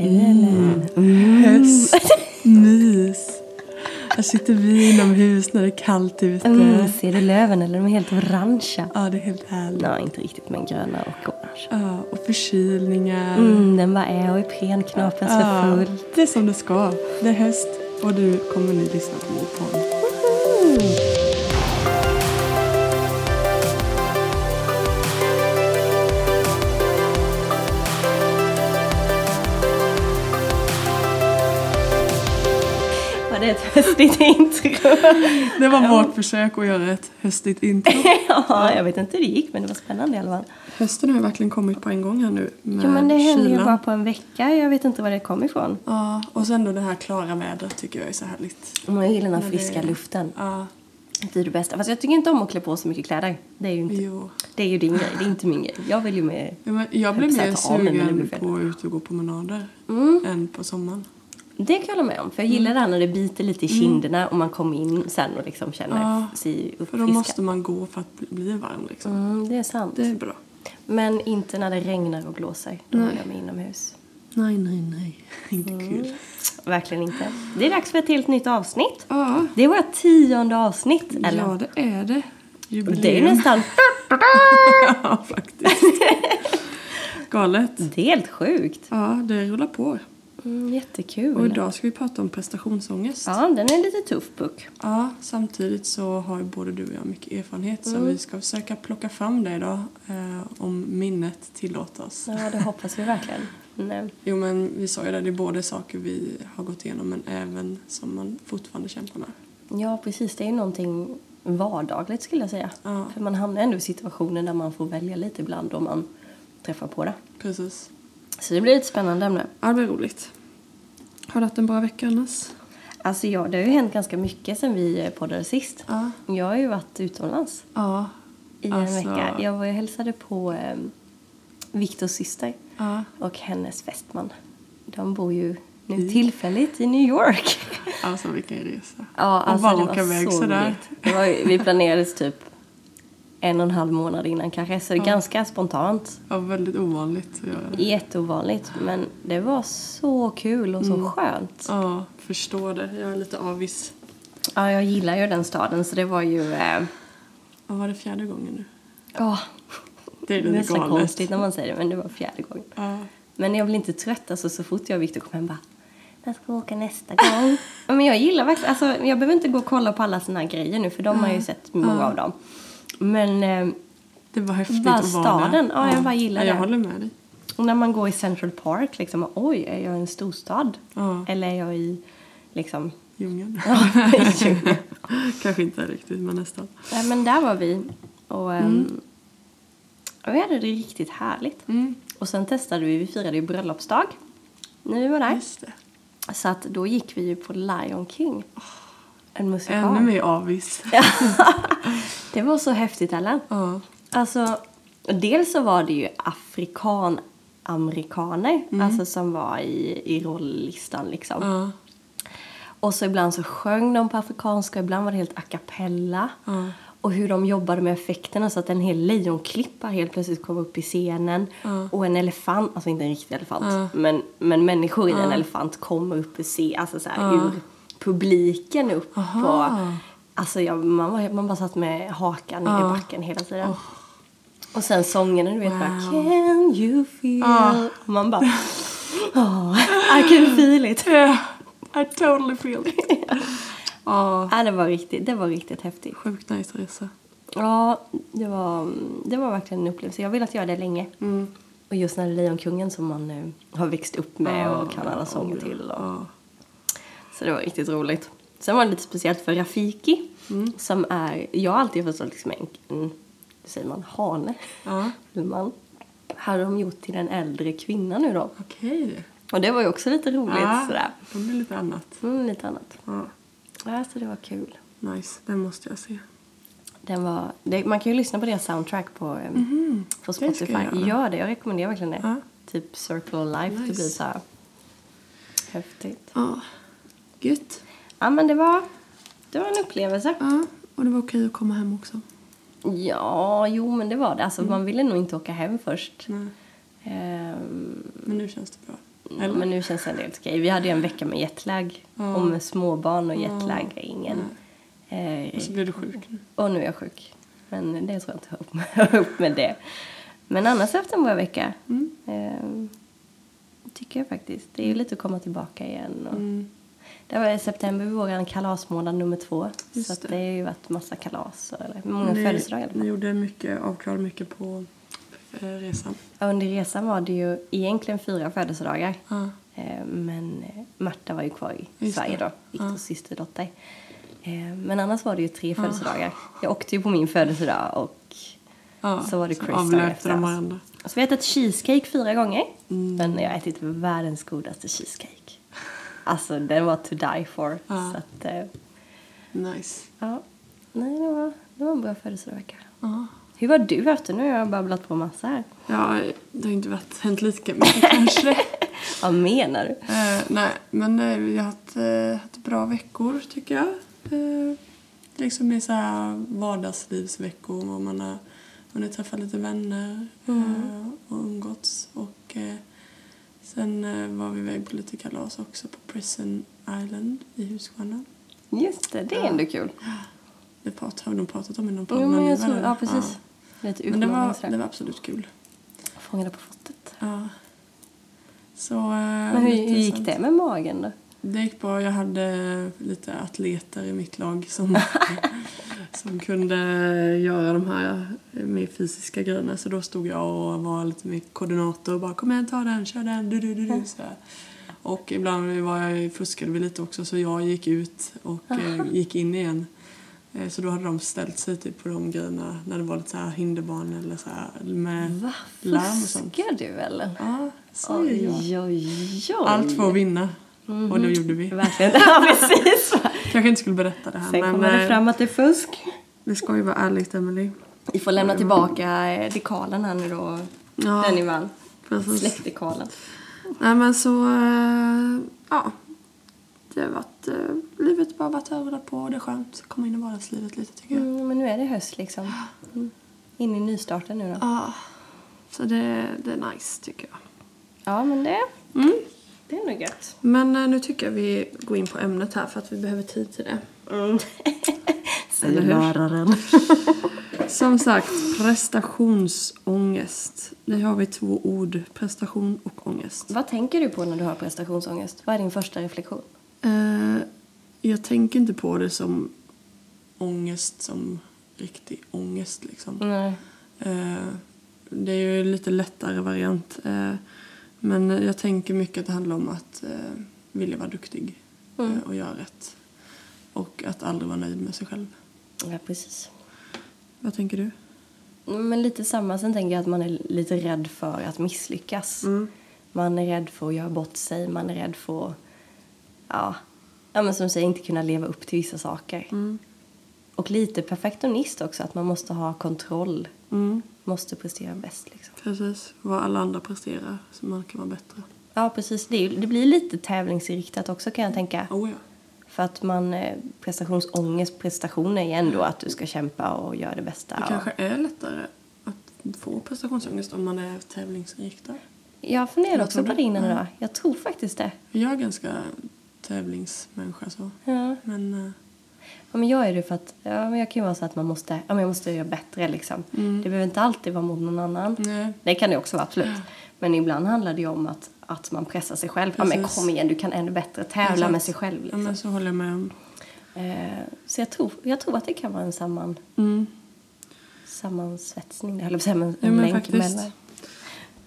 Eller? Höst, mys. Här sitter vi inomhus när det är kallt ute. Mm, ser du löven eller de är helt orangea? Ja, det är helt härligt. Nej, inte riktigt, men gröna och orange. Ja, och förkylningar. Mm, den bara är och Iprenknapen för Ja, full. det är som det ska. Det är höst och du kommer nu lyssna på vår podd. Var ett höstigt intro? Det var vårt försök att göra ett höstigt intro. ja, jag vet inte hur det gick, men det var spännande i alla fall. Hösten har ju verkligen kommit på en gång här nu med Jo, men det hände ju bara på en vecka. Jag vet inte var det kom ifrån. Ja, och sen då det här klara vädret tycker jag är så härligt. Man gillar den här Men det- friska luften. Ja, Det är det bästa. Fast jag tycker inte om att klä på så mycket kläder. Det är ju inte, jo. det är ju din grej. Det är inte min grej. Jag vill ju med... Ja, men jag blir mer sugen på att ut och gå promenader Mm. än på sommaren. Det kan jag hålla med om. För jag gillar det här när det biter lite i kinderna och man kommer in sen och liksom känner Ja, sig För då uppfriskad. måste man gå för att bli- varm liksom. Mm, det är sant. Det är bra. Men inte när det regnar och blåser. Då Nej. vill jag mig inomhus. Nej, nej, nej. Inte kul. Verkligen inte. Det är dags för ett helt nytt avsnitt. Ja, Det är vårt tionde avsnitt, eller? ja det är det. Jubileum. det är nästan... ja, faktiskt. Galet. Det är helt sjukt. Ja, det rullar på. Mm, jättekul. Och idag ska vi prata om prestationsångest. Ja, den är lite tuff puck. Ja, samtidigt så har både du och jag mycket erfarenhet så Mm. vi ska försöka plocka fram det idag eh, om minnet tillåter oss. Ja, det hoppas vi verkligen. Nej. Jo men vi sa ju det, det är både saker vi har gått igenom men även som man fortfarande kämpar med. Ja, precis. Det är ju någonting vardagligt skulle jag säga. Ja. För man hamnar ändå i situationer där man får välja lite ibland om man träffar på det. Precis. Så det blir ett spännande ämne. Ja, det blir roligt. Har du haft en bra vecka annars? Alltså ja, det har ju hänt ganska mycket sen vi eh, poddade sist. Ja. Jag har ju varit utomlands Ja. i en Alltså- vecka. Jag var och hälsade på eh, Viktors syster Ja. och hennes fästman. De bor ju nu tillfälligt i New York. Alltså vilken resa. Ja, Och alltså bara det åka var iväg så sådär. roligt. Det var, ju- vi planerades typ en och en halv månad innan kanske, så det är ganska spontant. Ja, väldigt ovanligt det. Jätteovanligt, men det var så kul och så Mm. skönt. Ja, förstår det. Jag är lite avis. Ja, jag gillar ju den staden, så det var ju... Eh, Vad var det fjärde gången nu? ja, Det är lite nästan galet. konstigt när man säger det, men det var fjärde gången. Ja. Men jag blir inte trött, alltså så fort jag och Viktor kom hem bara när ska vi åka nästa gång? ja, men jag gillar verkligen, alltså jag behöver inte gå och kolla på alla såna här grejer nu för de har jag ju sett många av dem. Men eh, Det var häftigt Bara att vara staden. där. Ja, jag bara gillar ja, Jag det. håller med dig. och när man går i Central Park liksom, oj, är jag i en storstad? Ja. Eller är jag i liksom, Djungeln. ja, i djungeln? Kanske inte riktigt, men nästan. Nej, men där var vi och, ehm, och vi hade det riktigt härligt. Mm. Och sen testade vi, vi firade ju bröllopsdag när vi var där. Så att då gick vi ju på Lion King. En musikal. Ännu mer avis. Det var så häftigt, Ellen. Ja. Alltså, dels så var det ju afrikan-amerikaner alltså som var i, i rolllistan liksom. Ja. Och så ibland så sjöng de på afrikanska, ibland var det helt a cappella. Ja. Och hur de jobbade med effekterna så att en hel lejonklippa helt plötsligt kom upp i scenen. Ja. Och en elefant, alltså inte en riktig elefant, men, men människor i en elefant kommer upp ur, se, alltså så här, ur publiken upp Aha. på... Alltså jag, man, var, man bara satt med hakan Ja. i backen hela tiden. Och sen sångerna, du vet bara Wow. Can you feel... Ja. Och man bara oh, I can feel it. Yeah, I totally feel it. Ja, Ja, det var riktigt, det var riktigt häftigt. sjukt nice resa. Ja, det var, det var verkligen en upplevelse. Jag har velat göra det länge. Mm. Och just när Lejonkungen som man nu har växt upp med och kan alla sånger till. Och. Så det var riktigt roligt. Sen var det lite speciellt för Rafiki som är, jag har alltid förstått liksom en, en säger man, hane. Ja, man. Hade de gjort till en äldre kvinna nu då. okej. Och det var ju också lite roligt Ja, sådär. det blir lite annat. Mm, lite annat. Ja, Ja, så det var kul. nice, den måste jag se. Den var, det, man kan ju lyssna på deras soundtrack på, mm på det ska jag Spotify. Gör det, jag rekommenderar verkligen det. Ja. Typ Circle of Life, det Nice. blir så här häftigt. Ja, gött. Ja men det var, det var en upplevelse. Ja, och det var okej att komma hem också. Ja, jo men det var det. Alltså man ville nog inte åka hem först. Ehm, men nu känns det bra. Eller? Men nu känns det helt okej. Vi hade ju en vecka med jetlag. Och med småbarn och jetlag är ingen... Eh, Och så blir du sjuk nu. och nu är jag sjuk. Men det tror jag inte upp med, upp med det. Men annars har jag haft en bra vecka. Mm. Ehm, tycker jag faktiskt. Det är ju lite att komma tillbaka igen. Och Mm. Det var i september vår kalasmånad nummer två. Just så det. det har ju varit massa kalas. Eller många Ni- födelsedagar. Ni gjorde mycket, avklarade mycket på eh, resan. Ja, Under resan var det ju egentligen fyra födelsedagar. Ja. Eh, Men eh, Marta var ju kvar i Just Sverige det. då, Viktors systerdotter. Eh, Men annars var det ju tre födelsedagar. Jag åkte ju på min födelsedag och så var det Chris dagen efter de varandra. Så vi har ätit cheesecake fyra gånger. Mm. Men jag har ätit världens godaste cheesecake. Alltså den var to die for. Ja. Så att, eh, Nice. ja. Nej, det var, det var en bra födelsedagsvecka. Ja. Hur var du efter? Nu har jag babblat på massa här. Ja, det har inte varit, hänt lika mycket kanske. Vad menar du? Eh, nej, men eh, vi har haft, eh, haft bra veckor tycker jag. Eh, liksom i så här vardagslivsveckor och man har hunnit träffa lite vänner eh, och umgåtts. Och eh, sen eh, var vi iväg på lite kalas också på Prison Island i Huskvarna. Just det, det är Ja. ändå kul. Det prat, har vi nog pratat om i någon podd. Jo, men jag tror, ja, precis. Lite Men det var, det var absolut kul. Fångade på fortet. Ja. Så, eh, Men hur, gick sånt. det med magen då? Det gick bra. Jag hade lite atleter i mitt lag som, som kunde göra de här mer fysiska grejerna. Så då stod jag och var lite mer koordinator och bara kom igen, ta den, kör den, du, du, du, du. Så här. Och ibland var jag, fuskade vi lite också så jag gick ut och eh, gick in igen. Eh, Så då hade de ställt sig typ på de grejerna när det var lite så här hinderbana eller så här med Va? larm och sånt. Fuskar du eller? Ja, så. Oj, oj, oj. Allt för att vinna. Och det gjorde vi. Verkligen. Ja, precis. Kanske inte skulle berätta det här Sen men kommer det eh, fram att det är fusk. det ska ju vara ärligt Emily. Vi får lämna tillbaka eh, dekalen här nu då. Ja, Den ni vann. precis. Släktdekalen. Nej men så, eh, ja. Det har varit, livet bara varit över på det är skönt att komma in i vardagslivet lite tycker jag. Mm, men nu är det höst liksom. Mm. In i nystarten nu då. Ja, så det, det är nice tycker jag. Ja, men det, Mm. Det är nog gött. Men eh, nu tycker jag vi går in på ämnet här för att vi behöver tid till det. Mm. Hur? läraren. Som sagt, prestationsångest. Det har vi två ord, prestation och ångest. Vad tänker du på när du har prestationsångest? Vad är din första reflektion? Eh, jag tänker inte på det som ångest som riktig ångest liksom. Nej. Eh, det är ju en lite lättare variant. Eh, men jag tänker mycket att det handlar om att eh, vilja vara duktig Mm. eh, och göra rätt. Och att aldrig vara nöjd med sig själv. Ja, precis. Vad tänker du? Men lite samma. Sen tänker jag att man är lite rädd för att misslyckas. Man är rädd för att göra bort sig. Man är rädd för att, ja, ja men som du säger, inte kunna leva upp till vissa saker. Och lite perfektionist också, att man måste ha kontroll. Mm, Måste prestera bäst liksom. precis. Vad alla andra presterar så man kan vara bättre. Ja, precis. Det, är, det blir lite tävlingsinriktat också kan jag tänka. Oh ja. För att man, eh, prestationsångest, prestation är ju ändå att du ska kämpa och göra det bästa. Det och- kanske är lättare att få prestationsångest om man är tävlingsinriktad. Jag funderar också på det innan Ja. idag. Jag tror faktiskt det. Jag är ganska tävlingsmänniska så. Ja. Men eh, Ja, men jag är det för att ja, men jag kan ju vara så att man måste, ja, men jag måste göra bättre liksom. Mm. Det behöver inte alltid vara mot någon annan. nej. Det kan det också vara, absolut. Men ibland handlar det ju om att, att man pressar sig själv. Ja, men Precis. kom igen, du kan ännu bättre tävla Exakt. med sig själv. Ja, Liksom. men så håller jag med om. eh, så jag tror, jag tror att det kan vara en samman, Mm. sammansvetsning, säga, men en Ja, länk faktiskt. emellan.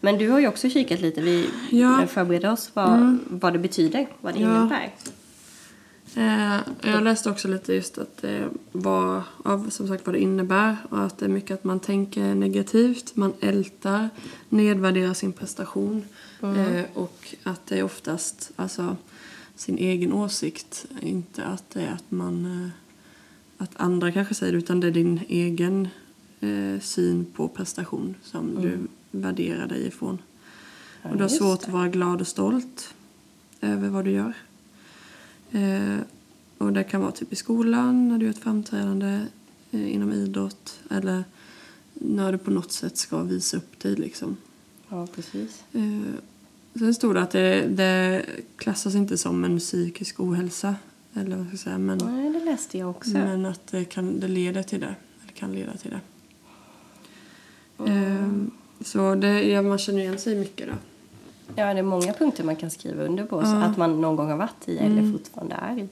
Men du har ju också kikat lite, vi Ja. Mm. förbereder oss vad, vad det betyder, vad det Ja. innebär. Eh, jag läste också lite just att det var, av som sagt vad det innebär och att det är mycket att man tänker negativt, man ältar, nedvärderar sin prestation eh, och att det är oftast alltså, sin egen åsikt, inte att det är att man eh, att andra kanske säger det utan det är din egen eh, syn på prestation som du värderar dig ifrån. Ja, och du har svårt det. att vara glad och stolt över vad du gör. Eh, och det kan vara typ i skolan, när du gör ett framträdande eh, inom idrott eller när du på något sätt ska visa upp dig. Liksom. Ja, precis. Eh, Sen stod det att det, det klassas inte som en psykisk ohälsa. Eller vad ska jag säga. Men, Nej, det läste jag också. men att det, kan, det leder till det. Eller kan leda till det. Ehm, så det, ja, man känner igen sig mycket då. Ja, det är många punkter man kan skriva under på. Så Ja. att man någon gång har varit i eller fortfarande är i.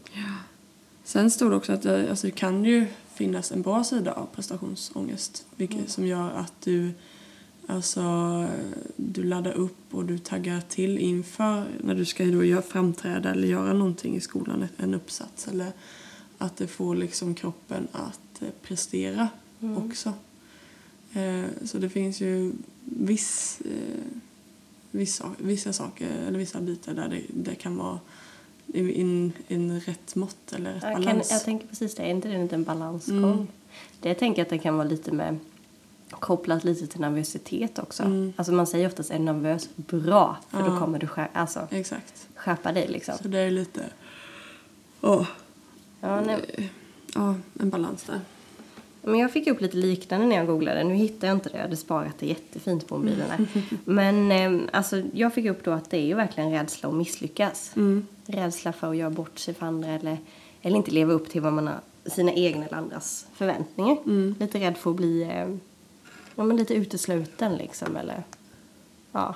Sen stod det också att det, alltså, det kan ju finnas en bra sida av prestationsångest. Vilket som gör att du, alltså, du laddar upp och du taggar till inför när du ska då göra, framträda eller göra någonting i skolan, en uppsats. Eller att det får liksom kroppen att eh, prestera också. Eh, så det finns ju viss, eh, vissa, vissa saker, eller vissa bitar där det, det kan vara i in, in rätt mått eller rätt Jag, kan, balans. jag tänker precis det, är inte det en liten balansgång? Mm. Det jag tänker att det kan vara lite med kopplat lite till nervositet också. Mm. Alltså man säger oftast är nervös, bra, för då Ja. kommer du skär, alltså, Exakt. skärpa dig liksom. Så det är lite... Åh, Ja, nej, ja, en balans där. Men jag fick upp lite liknande när jag googlade. Nu hittar jag inte det, jag hade sparat det jättefint på mobilen här. Men eh, alltså, jag fick upp då att det är ju verkligen rädsla att misslyckas. Mm. Rädsla för att göra bort sig för andra eller, eller inte leva upp till vad man har, sina egna eller andras förväntningar. Mm. Lite rädd för att bli eh, ja, men lite utesluten liksom eller ja,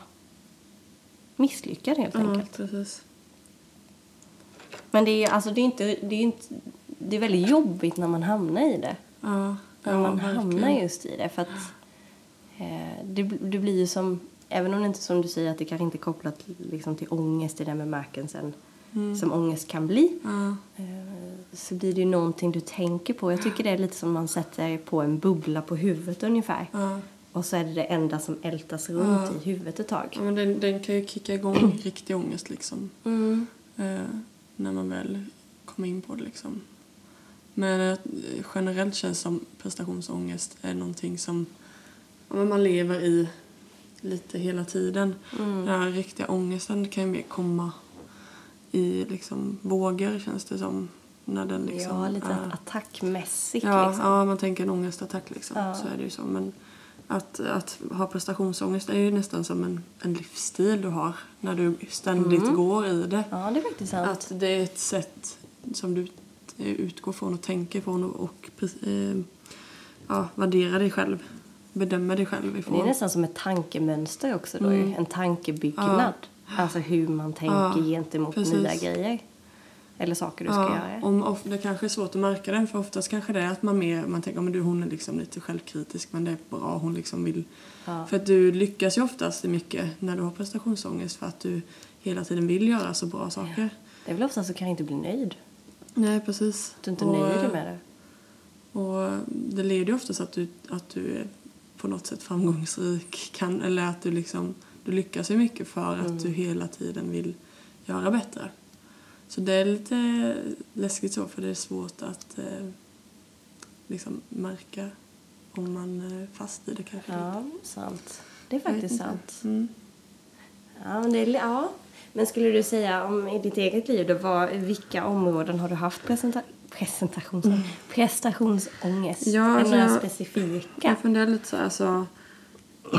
misslyckad helt enkelt. precis. Men det är, alltså, det, är inte, det, är inte, det är väldigt jobbigt när man hamnar i det. Ja, ja, man verkligen. hamnar just i det. För att eh, det, det blir ju som, även om det inte som du säger att det kanske inte är kopplat liksom, till ångest i den bemärkelsen Mm. som ångest kan bli. Ja, Eh, så blir det ju någonting du tänker på. Jag tycker det är lite som man sätter på en bubbla på huvudet ungefär. ja. Och så är det det enda som ältas runt i huvudet ett tag. ja men den, den kan ju kicka igång riktig ångest liksom. Mm. Eh, när man väl kommer in på det liksom. Men eh, generellt känns som prestationsångest är någonting som ja, man lever i lite hela tiden. Mm. Den här riktiga ångesten kan ju mer komma i liksom vågor känns det som. När den liksom ja, lite är- attackmässigt Ja, liksom. ja, man tänker en ångestattack liksom. Ja. Så är det ju så. Men att, att ha prestationsångest är ju nästan som en, en livsstil du har. När du ständigt Mm. går i det. Ja, det är faktiskt sant. Att det är ett sätt som du utgår från och tänker från och, och eh, ja, värderar dig själv. Bedömer dig själv Det är ifrån. nästan som ett tankemönster också då, Mm. en tankebyggnad. Alltså hur man tänker Ja, gentemot precis. nya grejer. Eller saker du ska göra. om, of, det kanske är svårt att märka det för oftast kanske det är att man mer, man tänker att hon är liksom lite självkritisk men det är bra, hon liksom vill Ja. För att du lyckas ju oftast mycket när du har prestationsångest för att du hela tiden vill göra så bra saker. Det är väl ofta så kan jag inte bli nöjd. Nej, precis. Du inte Och, nöjer dig med det. Och det leder ju oftast att du, att du är på något sätt framgångsrik. Kan, eller att du liksom, du lyckas ju mycket för att du hela tiden vill göra bättre. Så det är lite läskigt så för det är svårt att eh, liksom märka om man är fast i det kanske. Ja, sant. Det är faktiskt sant. Mm. Ja, men, det är, ja. Men skulle du säga om i ditt eget liv, då, var, vilka områden har du haft presenta, presentations, prestationsångest? Mm. Ja, är det alltså några jag- specifika? Jag funderar lite så här, alltså,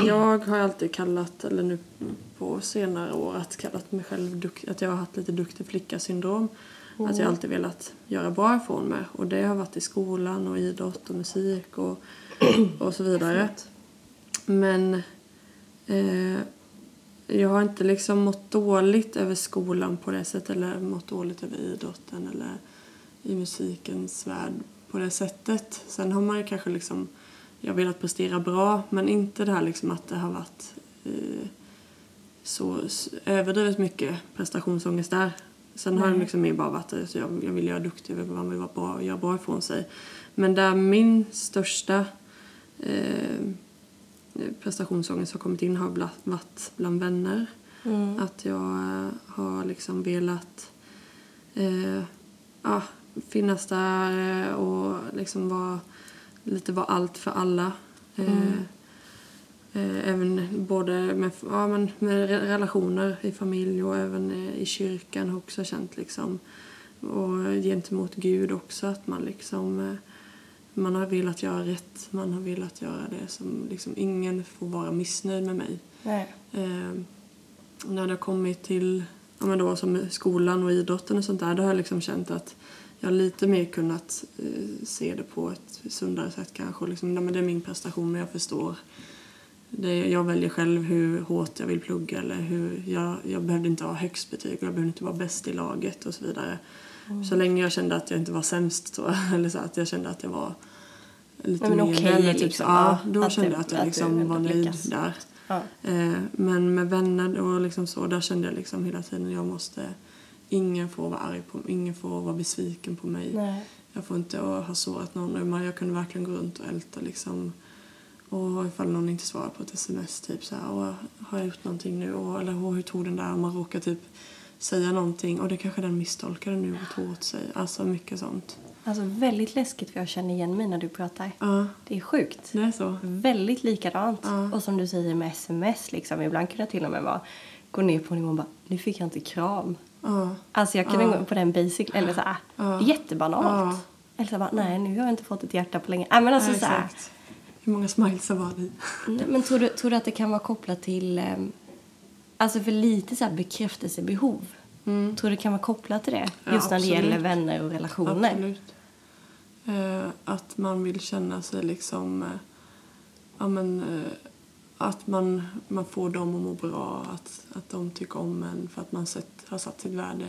Jag har alltid kallat, eller nu på senare år, att kallat mig själv att jag har haft lite duktig flicka-syndrom. Att jag alltid velat göra bra ifrån mig. Och det har varit i skolan och idrott och musik och, och så vidare. Men eh, jag har inte liksom mått dåligt över skolan på det sättet eller mått dåligt över idrotten eller i musikens värld på det sättet. Sen har man ju kanske liksom, jag har velat prestera bra men inte det här liksom att det har varit eh, så överdrivet mycket prestationsångest där. Sen har det Nej. liksom mer bara varit att jag, jag vill göra duktig, man vill vara bra, göra bra ifrån sig. Men där min största eh, prestationsångest har kommit in har varit bland vänner. Mm. Att jag eh, har liksom velat eh, ja, finnas där eh, och liksom vara lite vara allt för alla. Eh, eh, även både med, ja, men med re- relationer i familj och även i kyrkan har jag också känt liksom och gentemot Gud också att man liksom man har velat göra rätt, man har velat göra det som liksom ingen får vara missnöjd med mig. Eh, när det har kommit till ja, men då, som skolan och idrotten och sånt där, då har jag liksom känt att jag har lite mer kunnat eh, se det på ett sundare sätt kanske. Och liksom, nej, men det är min prestation och jag förstår. Det, jag väljer själv hur hårt jag vill plugga eller hur jag, jag behövde inte ha högst betyg och jag behövde inte vara bäst i laget och så vidare. Så länge jag kände att jag inte var sämst så, eller så att jag kände att jag var lite men mer eller typ, liksom. så, ja, då att kände jag att jag att liksom var nöjd där. Ja. Eh, men med vänner och liksom så, där kände jag liksom hela tiden jag måste Ingen får vara arg på mig, ingen får vara besviken på mig. Nej. Jag får inte ha sårat någon. Men jag kunde verkligen gå runt och älta liksom. Och ifall någon inte svarar på ett sms typ så här, "Åh, har jag gjort någonting nu? Och, eller "Åh, hur tog den där? Om man råkar typ säga någonting och det kanske den misstolkade nu och tog åt sig. Alltså mycket sånt. Alltså väldigt läskigt för jag känner igen mig när du pratar. Ja, Det är sjukt. det är så. Väldigt likadant. Ja. Och som du säger med sms liksom. Ibland kunde jag till och med bara gå ner på nivån och bara, nu fick jag inte kram. Ja, Alltså jag kunde Ja. gå på den basic, eller så här, Ja. jättebanalt. Ja. Eller så bara, nej nu har jag inte fått ett hjärta på länge. Nej men alltså ja, så här. Hur många smiles var det i? Nej, Men tror du, tror du att det kan vara kopplat till... ehm, alltså för lite så här bekräftelsebehov. Mm. Tror du det kan vara kopplat till det? Ja, Just när det absolut. gäller vänner och relationer. Absolut. Eh, att man vill känna sig liksom... Eh, ja, men, eh, att man, man får dem att må bra, att, att de tycker om en för att man sett, har satt sitt värde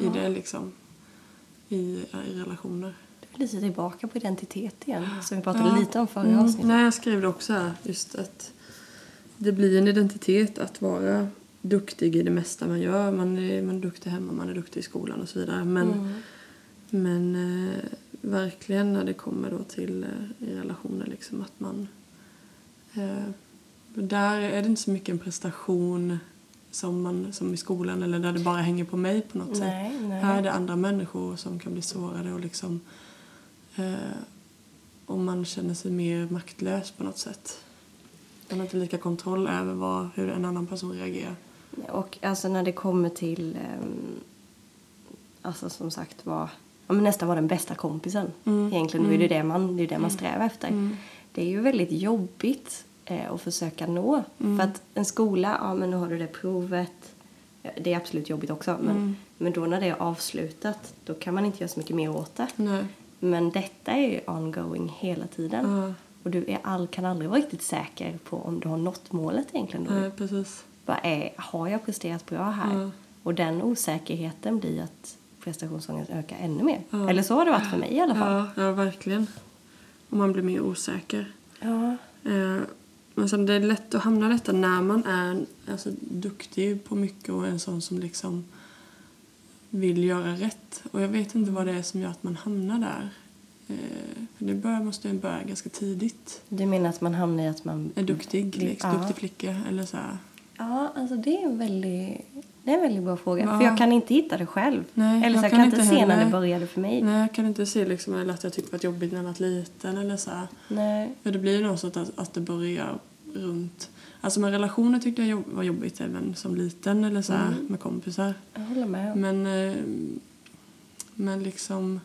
i Ja. det liksom. I, i relationer. Du är lite tillbaka på identitet igen. Som vi pratade lite om förra Mm. avsnittet. Nej, jag skrev det också här. Just att det blir en identitet att vara duktig i det mesta man gör. Man är, man är duktig hemma, man är duktig i skolan och så vidare. Men, Mm. men eh, verkligen när det kommer då till eh, i relationer liksom att man... Eh, där är det inte så mycket en prestation som, man, som i skolan eller där det bara hänger på mig på något sätt. Nej, nej. Här är det andra människor som kan bli sårade och liksom... Eh, och man känner sig mer maktlös på något sätt. Man har inte lika kontroll över vad, hur en annan person reagerar. Och alltså när det kommer till... ehm, alltså som sagt var... Ja, men nästan vara den bästa kompisen. Mm. Egentligen då är det det man, det är det man strävar efter. Mm. Det är ju väldigt jobbigt eh, att försöka nå. Mm. För att en skola, ja men nu har du det provet. Det är absolut jobbigt också. Men, Mm. men då när det är avslutat, då kan man inte göra så mycket mer åt det. Nej. Men detta är ju ongoing hela tiden. Och du är all, kan aldrig vara riktigt säker på om du har nått målet egentligen. Då. Nej, precis. Vad är, har jag presterat bra här? Ja. Och den osäkerheten blir att prestationsångesten ökar ännu mer. Ja. Eller så har det varit för mig i alla fall. Ja, ja, verkligen. Och man blir mer osäker. Ja. Eh, men sen det är lätt att hamna i detta när man är alltså, duktig på mycket och en sån som liksom vill göra rätt. Och jag vet inte vad det är som gör att man hamnar där. Eh, det bör, måste ju börja ganska tidigt. Du menar att man hamnar i att man... Är duktig, liksom, Ja. duktig flicka eller så här. Ja, alltså det är en väldigt, det är en väldigt bra fråga. Ja. För jag kan inte hitta det själv. Nej, eller så jag jag kan kan inte se när det började för mig. Nej, jag kan inte se liksom, eller att jag tyckte det var jobbigt när jag var liten eller så här. Nej. För det blir ju något sånt att, att det börjar runt... Alltså med relationer tyckte jag var jobbigt även som liten eller så här, med kompisar. Jag håller med. Men, eh, men liksom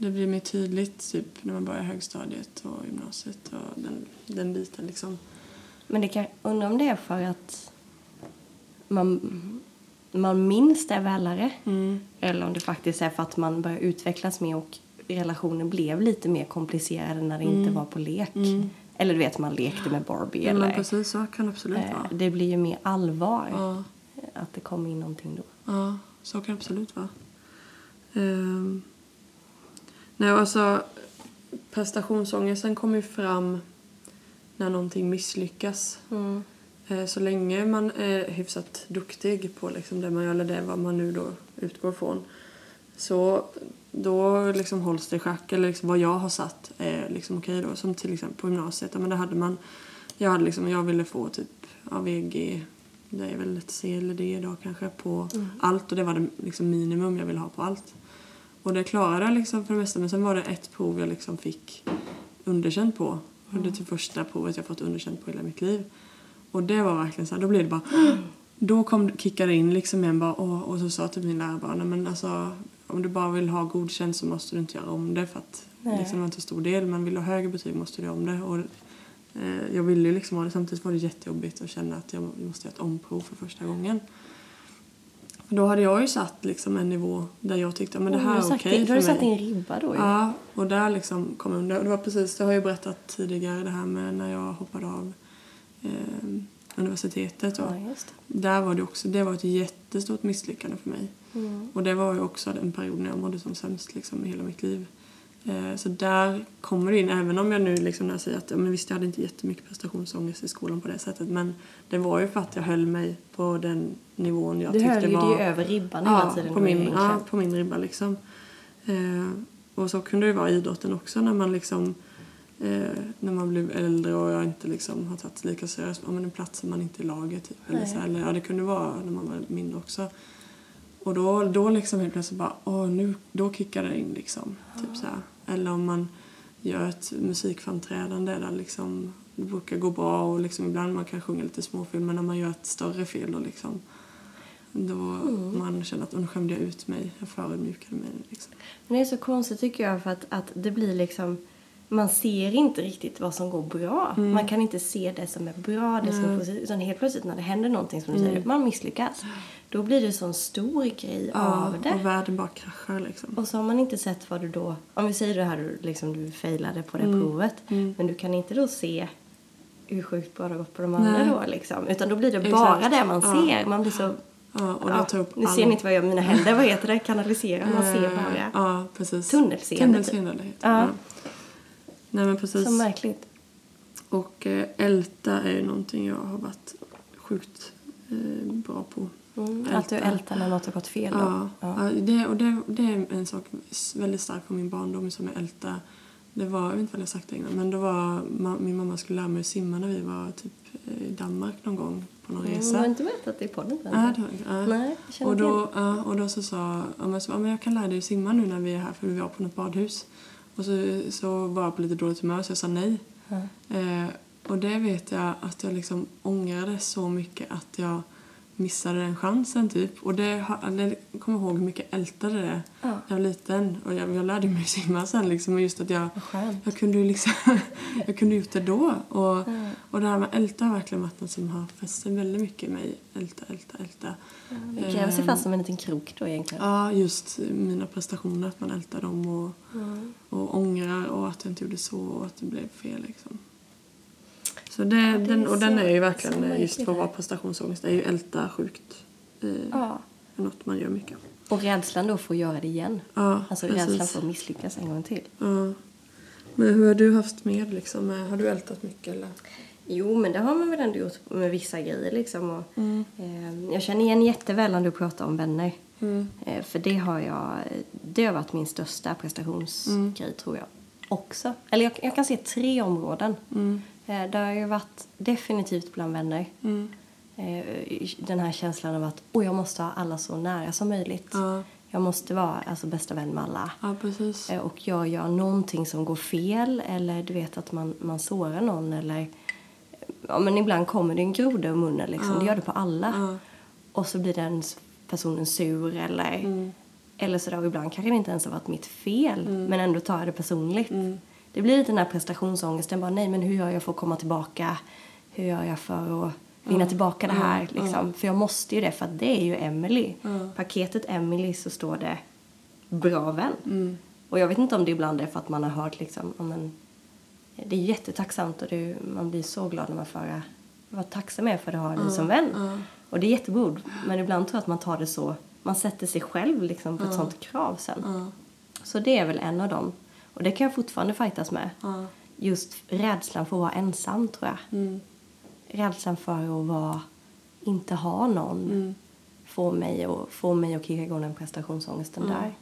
det blir mer tydligt typ när man börjar högstadiet och gymnasiet och den, den biten liksom. Men det kan, undrar om det är för att man, man minns det välare. Mm. Eller om det faktiskt är för att man börjar utvecklas mer och relationen blev lite mer komplicerade när det inte var på lek. Mm. Eller du vet, man lekte med Barbie. Ja, eller, precis så kan det absolut eh, vara. det blir ju mer allvar. Ja, Att det kommer in någonting då. ja, så kan det absolut vara. Um, nej, alltså prestationsångesten kommer ju fram när någonting misslyckas. Mm. Eh, Så länge man är hyfsat duktig på liksom det man gör, eller det vad man nu då utgår från, så då liksom hålls det i schack. Eller liksom vad jag har satt är liksom okej då. Som till exempel på gymnasiet. Men där hade man, jag, hade liksom, jag ville få typ av VG, det är väl ett C eller D då kanske, på allt. Och det var det liksom minimum jag ville ha på allt. Och det klarade liksom för det mesta. Men sen var det ett prov jag liksom fick underkänt på. Och det är typ första provet jag fått underkänt på hela mitt liv. Och det var verkligen så här, då blev det bara... Då kom, kickade det in liksom igen bara, och, och så sa typ min lärare bara, men alltså om du bara vill ha godkänt så måste du inte göra om det för att Nej. liksom, det var inte stor del. Men vill du ha högre betyg måste du göra om det. Och Eh, jag ville ju liksom ha det. Samtidigt var det jättejobbigt att känna att jag måste göra ett omprov för första gången. För då hade jag ju satt liksom en nivå där jag tyckte att det här är okej okay för Då har du satt mig. din ribba då ju. Ja, och där liksom kom under. Det var precis, det har jag ju berättat tidigare det här med när jag hoppade av eh, universitetet. Och Ja, där var det också, det var ett jättestort misslyckande för mig. Mm. Och det var ju också den period när jag mådde som sämst liksom, i hela mitt liv. Eh, så där kommer det in, även om jag nu liksom när jag säger att men visst jag hade inte jättemycket prestationsångest i skolan på det sättet men det var ju för att jag höll mig på den nivån jag Du tyckte höll ju var... dig över ribban hela ja, tiden. på min, ja, på min ribba liksom. Eh, och så kunde det vara i idrotten också när man liksom eh, när man blev äldre och jag inte liksom har tagit lika seriöst, ja men en plats man inte i laget typ. Eller, så, eller ja det kunde vara när man var mindre också. Och då, då liksom helt plötsligt bara, åh nu, då kickar det in liksom. Typ så här. Eller om man gör ett musikframträdande där liksom det brukar gå bra och liksom ibland man kan sjunga lite småfel men när man gör ett större fel då liksom då man känner att "Åh, nu skämde jag ut mig, jag förödmjukade mig liksom. Men det är så konstigt tycker jag för att, att det blir liksom man ser inte riktigt vad som går bra. Man kan inte se det som är bra, det som är positivt. Utan helt plötsligt när det händer någonting som du säger, man misslyckas. Då blir det sån stor grej av det. och världen bara kraschar liksom. Och så har man inte sett vad du då... Om vi säger det här du, liksom, du failade på det provet. Men du kan inte då se hur sjukt bra det har gått på de andra Nej. då liksom. Utan då blir det Exakt. bara det man Ja. ser. Man blir så... Ja, och Ja, det tar upp nu all- ser ni inte vad jag gör mina händer. Vad heter det? Kanalisera. Man ser Eh, bara. Ja, precis. Tunnelseende, Tunnelseende det heter det. Ja. Nej men precis. Så märkligt. Och eh, älta är ju någonting jag har varit sjukt eh, bra på. Mm, att du ältar när något har gått fel då. Ja, Ja. det, och det, det är en sak väldigt stark från min barndom som jag ältar. Det var, jag vet inte vad jag sagt det innan, men då var ma- min mamma skulle lära mig att simma när vi var typ eh, i Danmark någon gång på någon Mm, resa. har inte berättat det i podden det var, ja. Nej, och, då, ja, och då så sa ja, men så, ja, men jag kan lära dig att simma nu när vi är här för vi var på något badhus. Och så, så var jag på lite dåligt humör så jag sa nej. Ja. Eh, och det vet jag att jag liksom ångrade så mycket att jag missade den chansen typ. Och det, jag kommer ihåg hur mycket jag ältade det Ja. jag var liten. Och jag, jag lärde mig simma sen liksom. Men just att jag, jag kunde ju liksom, jag kunde gjort det då. Och, Ja. och det här med älta har verkligen varit något som har fäst sig väldigt mycket i mig. Älta, älta, älta. Det gräver sig fast som en liten krok då egentligen. Ja, just mina prestationer, att man ältar dem och, Mm. och ångrar och att jag inte gjorde så och att det blev fel liksom. Så det, det är den, och den är ju verkligen just för att vara det. prestationsångest. Det är ju älta sjukt. Eh, Ja. Något man gör mycket. Och rädslan då för att göra det igen. Ja, Alltså precis. rädslan för att misslyckas en gång till. Ja. Men hur har du haft med liksom? Har du ältat mycket eller? Jo, men det har man väl ändå gjort med vissa grejer liksom. Och, Mm. eh, jag känner igen jätteväl när du pratar om vänner. Mm. Eh, för det har jag, det har varit min största prestationsgrej Mm. tror jag. Också. Eller jag, jag kan se tre områden. Mm. Eh, det har ju varit definitivt bland vänner. Mm. Eh, den här känslan av att oh, jag måste ha alla så nära som möjligt. Ja. Jag måste vara alltså, bästa vän med alla. ja, precis. Eh, Och jag gör någonting som går fel eller du vet att man, man sårar någon eller ja men ibland kommer det en groda ur munnen liksom. Det gör det på alla. Och så blir den personen sur eller Mm. eller sådär. Ibland kanske det inte ens har varit mitt fel men ändå tar jag det personligt. Mm. Det blir lite den här prestationsångesten. Bara, nej men hur gör jag för att komma tillbaka? Hur gör jag för att vinna tillbaka det här? Liksom? För jag måste ju det för att det är ju Emily. Paketet Emily så står det bra vän. Mm. Och jag vet inte om det ibland är för att man har hört liksom, ja, men, det är jättetacksamt och det, man blir så glad när man får höra vad tacksam jag är för att ha dig som vän. ja. Och det är jättebord. Men ibland tror jag att man tar det så, man sätter sig själv liksom på ett sånt krav sen. Så det är väl en av dem. Och det kan jag fortfarande fightas med. Just rädslan för att vara ensam tror jag. Mm. Rädslan för att vara, inte ha någon. Mm. Får mig att, får mig att kicka igång den prestationsångesten där.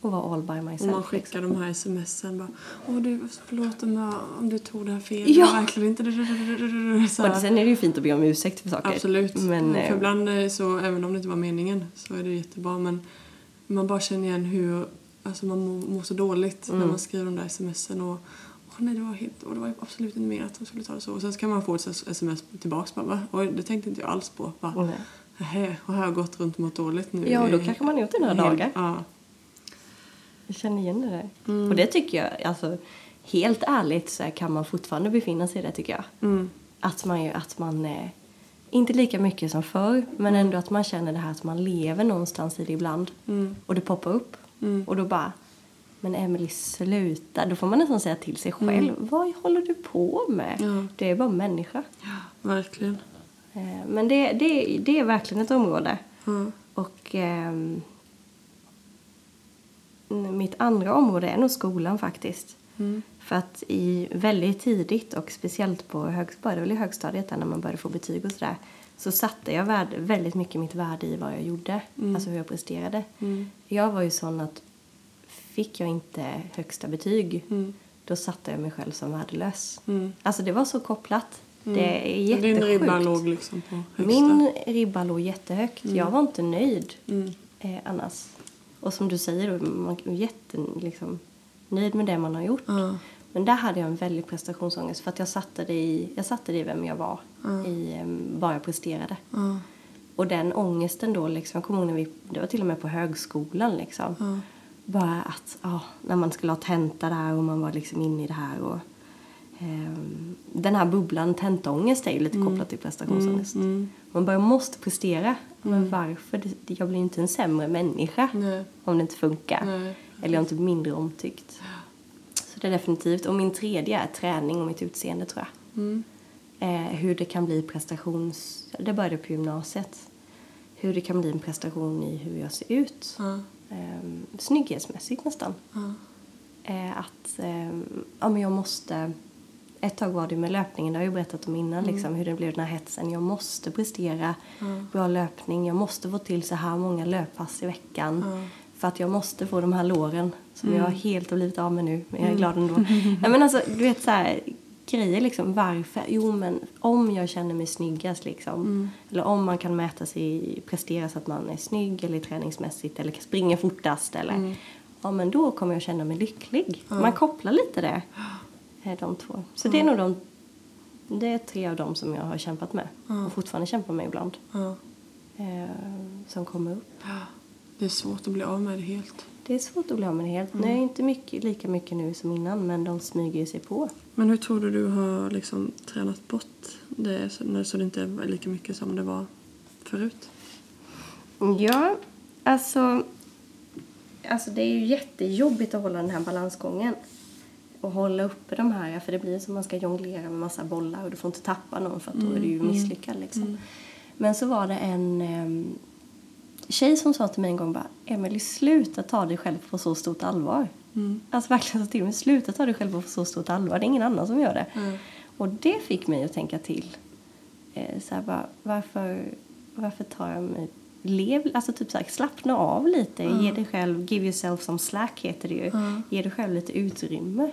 Och vara all by Och myself. man liksom. skickar de här smsen bara Åh du, förlåt om, jag, om du tog det här fel. Ja. Verkligen inte... Så Och här. sen är det ju fint att be om ursäkt för saker. Absolut. Men, för eh, ibland eh, så, även om det inte var meningen, så är det jättebra. Men man bara känner igen hur alltså man mår, mår så dåligt Mm. när man skriver de där smsen. Och, nej, det var, helt, och det var absolut inte meningen att de skulle ta det så. Och sen ska man få ett sms tillbaks. Bara, va? Oj, det tänkte inte jag alls på. Nej. Nähä, och här har jag gått runt och mått dåligt nu. Ja, och då kanske man gjort det några dagar. Ja. Jag känner igen det där. Mm. Och det tycker jag, alltså helt ärligt så kan man fortfarande befinna sig i det tycker jag. Mm. Att man, ju- att man eh, inte lika mycket som förr, men ändå att man känner det här att man lever någonstans i det ibland. Mm. Och det poppar upp. Och då bara, men Emily sluta. Då får man nästan säga till sig själv, vad håller du på med? Ja. Du är bara människa. Ja, verkligen. Eh, men det, det, det är verkligen ett område. Och ehm, mitt andra område är nog skolan faktiskt. Mm. För att i väldigt tidigt och speciellt på hög, började väl i högstadiet där när man började få betyg och sådär så satte jag värde, väldigt mycket mitt värde i vad jag gjorde, alltså hur jag presterade. Mm. Jag var ju sån att fick jag inte högsta betyg Mm. då satte jag mig själv som värdelös. Mm. Alltså det var så kopplat. Det är Din jättesjukt. ribba låg liksom på högsta. Min ribba låg jättehögt. Jag var inte nöjd Mm. eh, annars. Och som du säger, man är jätte, liksom, nöjd med det man har gjort. Ja. Men där hade jag en väldig prestationsångest för att jag satte det i, jag satte det i vem jag var. I eh, vad jag presterade. Ja. Och den ångesten då, liksom, jag kommer ihåg när vi, det var till och med på högskolan liksom. Ja. Bara att, ja, när man skulle ha tenta där och man var liksom inne i det här och den här bubblan tentaångest är ju lite kopplat till prestationsångest. Mm. Man bara måste prestera. Men varför? Det- Jag blir ju inte en sämre människa Nej. om det inte funkar. Nej. Eller jag är inte mindre omtyckt. Så det är definitivt. Och min tredje är träning och mitt utseende tror jag. Mm. Eh, hur det kan bli prestations... Det började på gymnasiet. Hur det kan bli en prestation i hur jag ser ut. Ja. Eh, snygghetsmässigt nästan. Eh, att eh, ja, men jag måste... Ett tag var det med löpningen, det har jag ju berättat om innan, liksom, hur det blev den här hetsen. Jag måste prestera bra löpning, jag måste få till så här många löppass i veckan. För att jag måste få de här låren som jag helt har blivit av med nu, men jag är glad ändå. Nej, men alltså, du vet så här, grejer liksom, varför? Jo men om jag känner mig snyggast liksom. Eller om man kan mäta sig, prestera så att man är snygg eller träningsmässigt eller springer fortast eller. Ja men då kommer jag känna mig lycklig. Man kopplar lite det. eh, De två. Så det är nog de, det är tre av dem som jag har kämpat med. Och fortfarande kämpar med ibland. Ja. Eh, som kommer upp. Det är svårt att bli av med det helt. Det är svårt att bli av med det helt. Nu är inte mycket, lika mycket nu som innan men de smyger sig på. Men hur tror du du har liksom tränat bort det så det inte är lika mycket som det var förut? Ja, alltså... Alltså det är ju jättejobbigt att hålla den här balansgången. Och hålla uppe de här, för det blir som man ska jonglera med massa bollar och du får inte tappa någon för att då är du ju misslyckad liksom. Men så var det en um, tjej som sa till mig en gång bara Emily sluta ta dig själv på så stort allvar. Alltså verkligen sa till mig sluta ta dig själv på så stort allvar, det är ingen annan som gör det. Och det fick mig att tänka till. Eh, så här bara, varför, varför tar jag mig... Lev, alltså typ så här, slappna av lite. Ge dig själv, give yourself some slack heter det ju. Ge dig själv lite utrymme.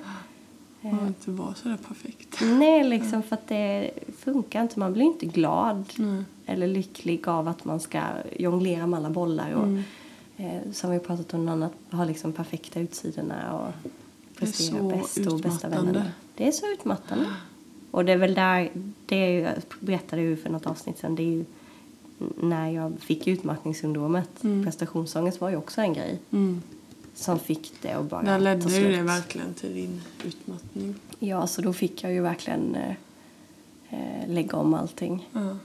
Och inte vara sådär perfekt. Nej, liksom för att det funkar inte. Man blir inte glad Nej. eller lycklig av att man ska jonglera med alla bollar och eh, som vi pratat om annat, ha liksom perfekta utsidorna och prestera så bäst och bästa vännerna. Det är så utmattande. Och det är väl där, det är ju, jag berättade ju för något avsnitt sen, det är ju när jag fick utmattningssyndromet. Prestationsångest var ju också en grej Mm. Som fick det att bara Där ledde ju det verkligen till din utmattning. Ja, så då fick jag ju verkligen eh, eh, lägga om allting Ja.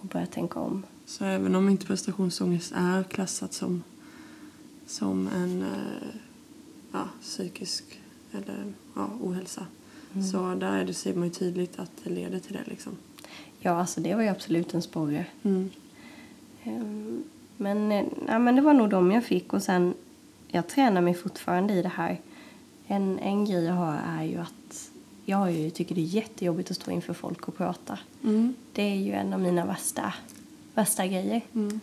och börja tänka om. Så även om inte prestationsångest är klassat som, som en eh, ja, psykisk eller ja, ohälsa så där är det, ser man ju tydligt att det leder till det. Liksom. Ja, alltså det var ju absolut en sporre. Mm. Ehm, Men, eh, ja, men det var nog de jag fick och sen jag tränar mig fortfarande i det här. En, en grej jag har är ju att jag ju, tycker det är jättejobbigt att stå inför folk och prata. Mm. Det är ju en av mina värsta, värsta grejer. Mm.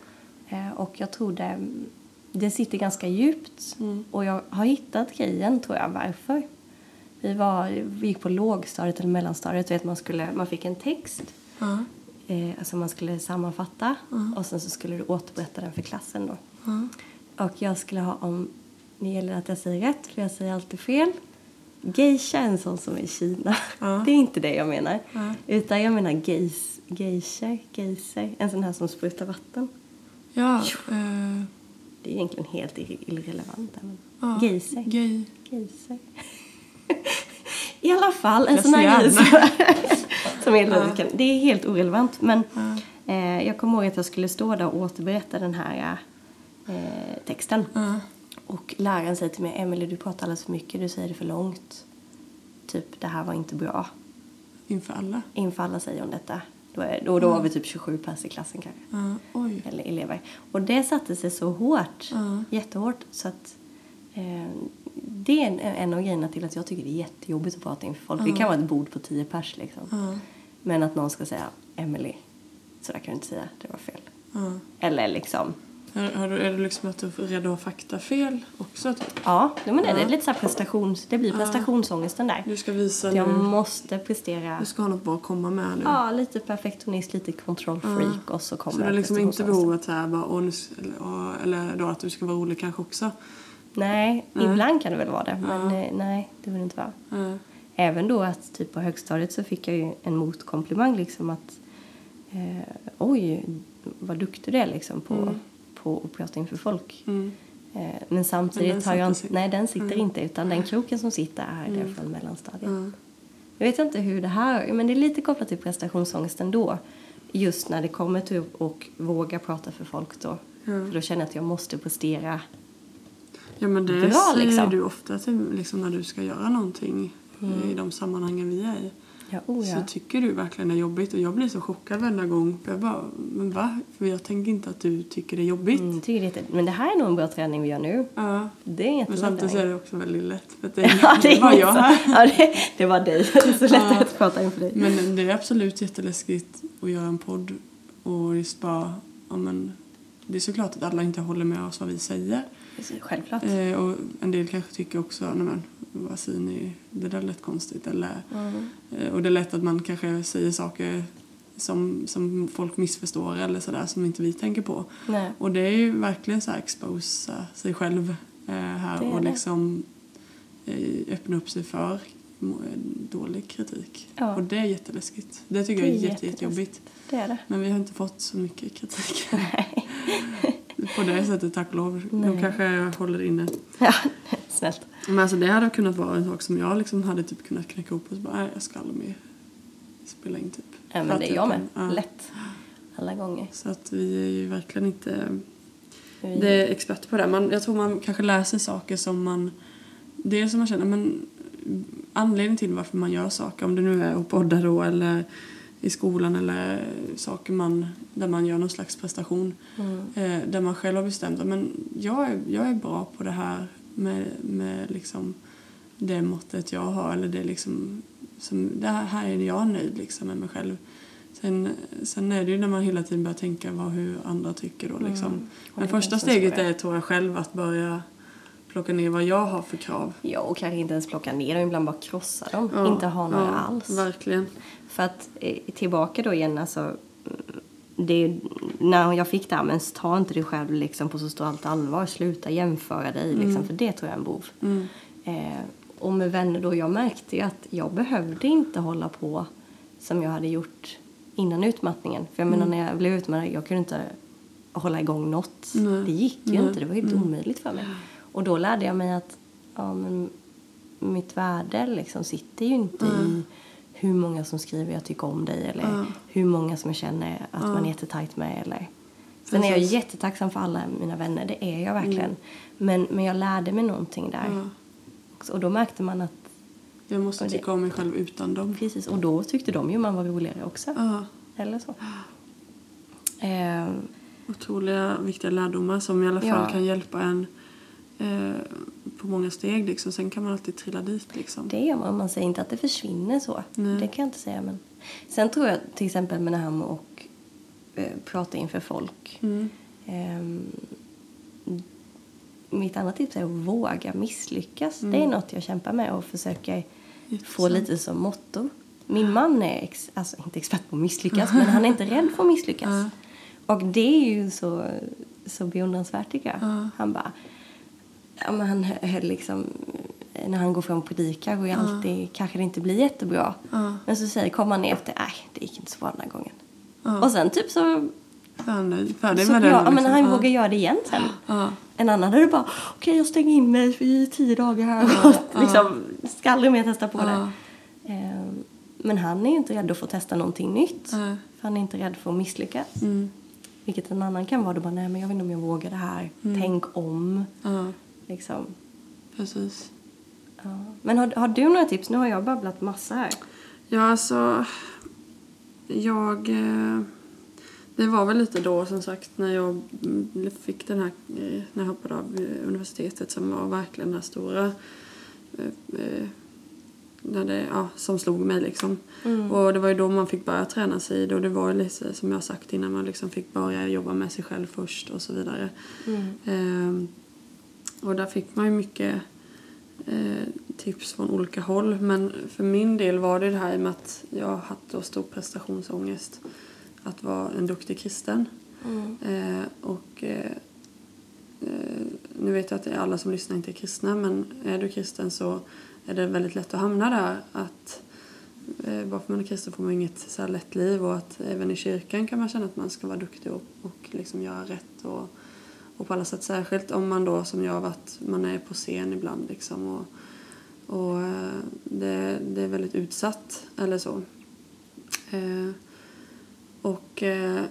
Eh, och jag tror det, det sitter ganska djupt. Mm. Och jag har hittat grejen, tror jag, varför. Vi, var, vi gick på lågstadiet eller mellanstadiet. Vet, man, skulle, man fick en text Ja. eh, alltså man skulle sammanfatta och sen så skulle du återberätta den för klassen då. Och jag skulle ha om, det gäller att jag säger rätt för jag säger alltid fel. Geisha är en sån som är i Kina. Ja. Det är inte det jag menar. Ja. Utan jag menar geis, geisha, geiser, en sån här som sprutar vatten. Ja, eh, Det är egentligen helt ir- irrelevant. Men ja. Geiser. Gay. Geiser. I alla fall, en Jag sån här ser grej som, är lite, Det är helt irrelevant, men eh, jag kommer ihåg att jag skulle stå där och återberätta den här eh, texten. Och läraren säger till mig, Emily du pratar alldeles för mycket, du säger det för långt. Typ, det här var inte bra. Inför alla. Inför alla säger hon detta. Då, och då var vi typ 27 pers i klassen kanske. Ja, oj. Eller elever. Och det satte sig så hårt. Ja. Jättehårt. Så att eh, det är en, en av grejerna till att jag tycker det är jättejobbigt att prata inför folk. Det kan vara ett bord på 10 pers liksom. Men att någon ska säga Emily, så där kan du inte säga, det var fel. Eller liksom, Har, har du, är det liksom att du är rädd att ha faktafel också? Typ? ja, men det, det Ja. är lite så här prestations, det blir prestationsångesten där. Du ska visa Jag nu. måste prestera. Du ska ha något bra att komma med nu. Ja, lite perfektionist, lite kontrollfreak och så kommer Så det är liksom inte prestationsångesten. behov att så här bara, nu, s- eller, då att du ska vara rolig kanske också. Nej, Nej. ibland kan det väl vara det. Men Ja. eh, nej, det vill det inte vara. Ja. Även då att typ på högstadiet så fick jag ju en motkomplimang liksom att eh, oj, vad duktig du är liksom på, på att prata inför folk. Mm. Eh, men Men samtidigt har jag inte, nej den sitter Mm. inte utan den kroken som sitter är där från mellanstadiet. Ja. Jag vet inte hur det här, men det är lite kopplat till prestationsångest ändå. Just när det kommer till att våga prata för folk då. Ja. För då känner jag att jag måste prestera. Ja men det Bra, säger liksom. du ofta till, liksom, när du ska göra någonting i de sammanhangen vi är i. Ja, oh ja. Så tycker du verkligen det är jobbigt och jag blir så chockad varenda gång. Jag bara, men va? För jag tänker inte att du tycker det är jobbigt. Mm, tycker det är. Men det här är nog en bra träning vi gör nu. Ja. Det är Men samtidigt så är det också väldigt lätt. För det är, Ja, det det är var inget jag så- här. Ja, det, det var dig. Det är så lätt Ja. att prata inför dig. Men det är absolut jätteläskigt att göra en podd och just bara, ja men det är såklart att alla inte håller med oss vad vi säger. Självklart. Eh, och en del kanske tycker också, nej men vad säger ni, det där lät konstigt. Eller, Mm. eh, och det är lätt att man kanske säger saker som, som folk missförstår eller sådär som inte vi tänker på. Nej. Och det är ju verkligen så här exposa sig själv eh, här och liksom eh, öppna upp sig för dålig kritik. Ja. Och det är jätteläskigt. Det tycker Det jag är jätte, jättejobbigt. Det är det. Men vi har inte fått så mycket kritik. På det sättet, tack och lov. De Nej. kanske håller inne. Ja, snällt. Men alltså det hade kunnat vara en sak som jag liksom hade typ kunnat knäcka ihop och så bara, nej jag ska aldrig mer spela in typ. Ja, men det är jag med. ja. Lätt. Alla gånger. Så att vi är ju verkligen inte Vi- det är experter på det. Man, jag tror man kanske läser saker som man... Det är som man känner, men anledningen till varför man gör saker, om det nu är att podda då eller i skolan eller saker man, där man gör någon slags prestation. Mm. Eh, där man själv har bestämt att jag är, jag är bra på det här med, med liksom det måttet jag har. Eller det, liksom, som, det här, är jag nöjd liksom med mig själv. Sen, sen är det ju när man hela tiden börjar tänka vad, hur andra tycker då. Liksom. Mm. Men det första steget är tror jag själv att börja plocka ner vad jag har för krav. Ja, och kanske inte ens plocka ner dem, ibland bara krossa dem. inte ha några ja, alls. Verkligen. För att eh, tillbaka då igen, alltså. mm, Det, när jag fick det här, men ta inte dig själv liksom på så stort allvar. Sluta jämföra dig, liksom, för det tror jag är en bov. Mm. Eh, och med vänner då, jag märkte ju att jag behövde inte hålla på som jag hade gjort innan utmattningen. För jag menar när jag blev utmattad, jag kunde inte hålla igång något. Nej. Det gick ju Nej. inte, det var helt omöjligt för mig. Och då lärde jag mig att ja, men mitt värde liksom sitter ju inte i hur många som skriver jag tycker om dig eller Ja. hur många som jag känner att man är jättetajt med eller Sen är jag Precis. jättetacksam för alla mina vänner, det är jag verkligen. Men, men jag lärde mig någonting där. Och då märkte man att, Jag måste det- tycka om mig själv utan dem. precis, och då tyckte de ju man var roligare också. Eller så. Eh, Otroliga viktiga lärdomar som i alla fall Ja. kan hjälpa en eh, på många steg. Liksom. Sen kan man alltid trilla dit. Liksom. det gör man, man säger inte att det försvinner så. Nej. Det kan jag inte säga. Men... Sen tror jag till exempel med det här med att eh, prata inför folk. Mm. Ehm, mitt andra tips är att våga misslyckas. Det är något jag kämpar med och försöker få lite som motto. Min man är ex, alltså inte expert på att misslyckas, men han är inte rädd för att misslyckas. Och det är ju så, så beundransvärt tycker jag. Ja. Han bara, ja men han hö- höll liksom, när han går fram och predikar och alltid, kanske det inte blir jättebra. Ja. Men så säger, kommer han ner efter, nej det gick inte så bra den här gången. Ja. Och sen typ så Färdig, färdig så, med det. ja, men liksom. han Ja. vågar göra det igen sen. Ja. En annan hade bara, okej jag stänger in mig i tio dagar här och liksom, ska aldrig mer testa på det. Eh, men han är ju inte rädd att få testa någonting nytt. För han är inte rädd för att misslyckas. Mm. Vilket en annan kan vara. Då bara, nej men jag vet inte om jag vågar det här. Tänk om. Ja, Liksom. precis. Ja. Men har, har du några tips? Nu har jag babblat massa här. Ja, alltså... Jag... eh, Det var väl lite då, som sagt, när jag mm, fick den här... eh, När jag hoppade av universitetet som var verkligen den här stora... eh, När det, ja, som slog mig liksom. Och det var ju då man fick börja träna sig och det var ju lite som jag sagt innan man liksom fick börja jobba med sig själv först och så vidare. Ehm, och där fick man ju mycket eh, tips från olika håll. Men för min del var det det här med att jag då stor prestationsångest. Att vara en duktig kristen. Eh, och eh, eh, nu vet jag att alla som lyssnar inte är kristna men är du kristen så är det väldigt lätt att hamna där. Att eh, bara för man är kristen får man inget så här lätt liv och att även i kyrkan kan man känna att man ska vara duktig och, och liksom göra rätt och, och på alla sätt särskilt om man då som jag varit, man är på scen ibland liksom och, och eh, det, det är väldigt utsatt eller så. Eh, och eh,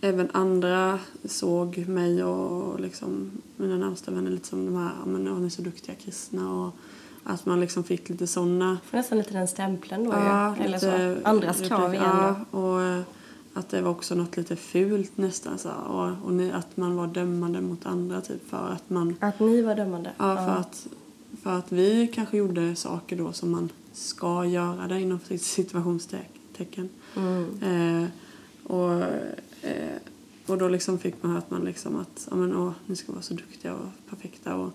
även andra såg mig och liksom mina närmsta vänner lite som de här, men ja, ni är så duktiga kristna och att man liksom fick lite sådana nästan lite den stämpeln då Ja, ju. Eller lite så. Andras krav igen Ja, och eh, att det var också något lite fult nästan så och, och ni, att man var dömande mot andra typ för att man Att ni var dömande. Ja, för att, för att vi kanske gjorde saker då som man ska göra det inom situationstecken. Mm. Eh, och, eh, och då liksom fick man höra att man liksom att ja, men, åh, ni ska vara så duktiga och perfekta. Och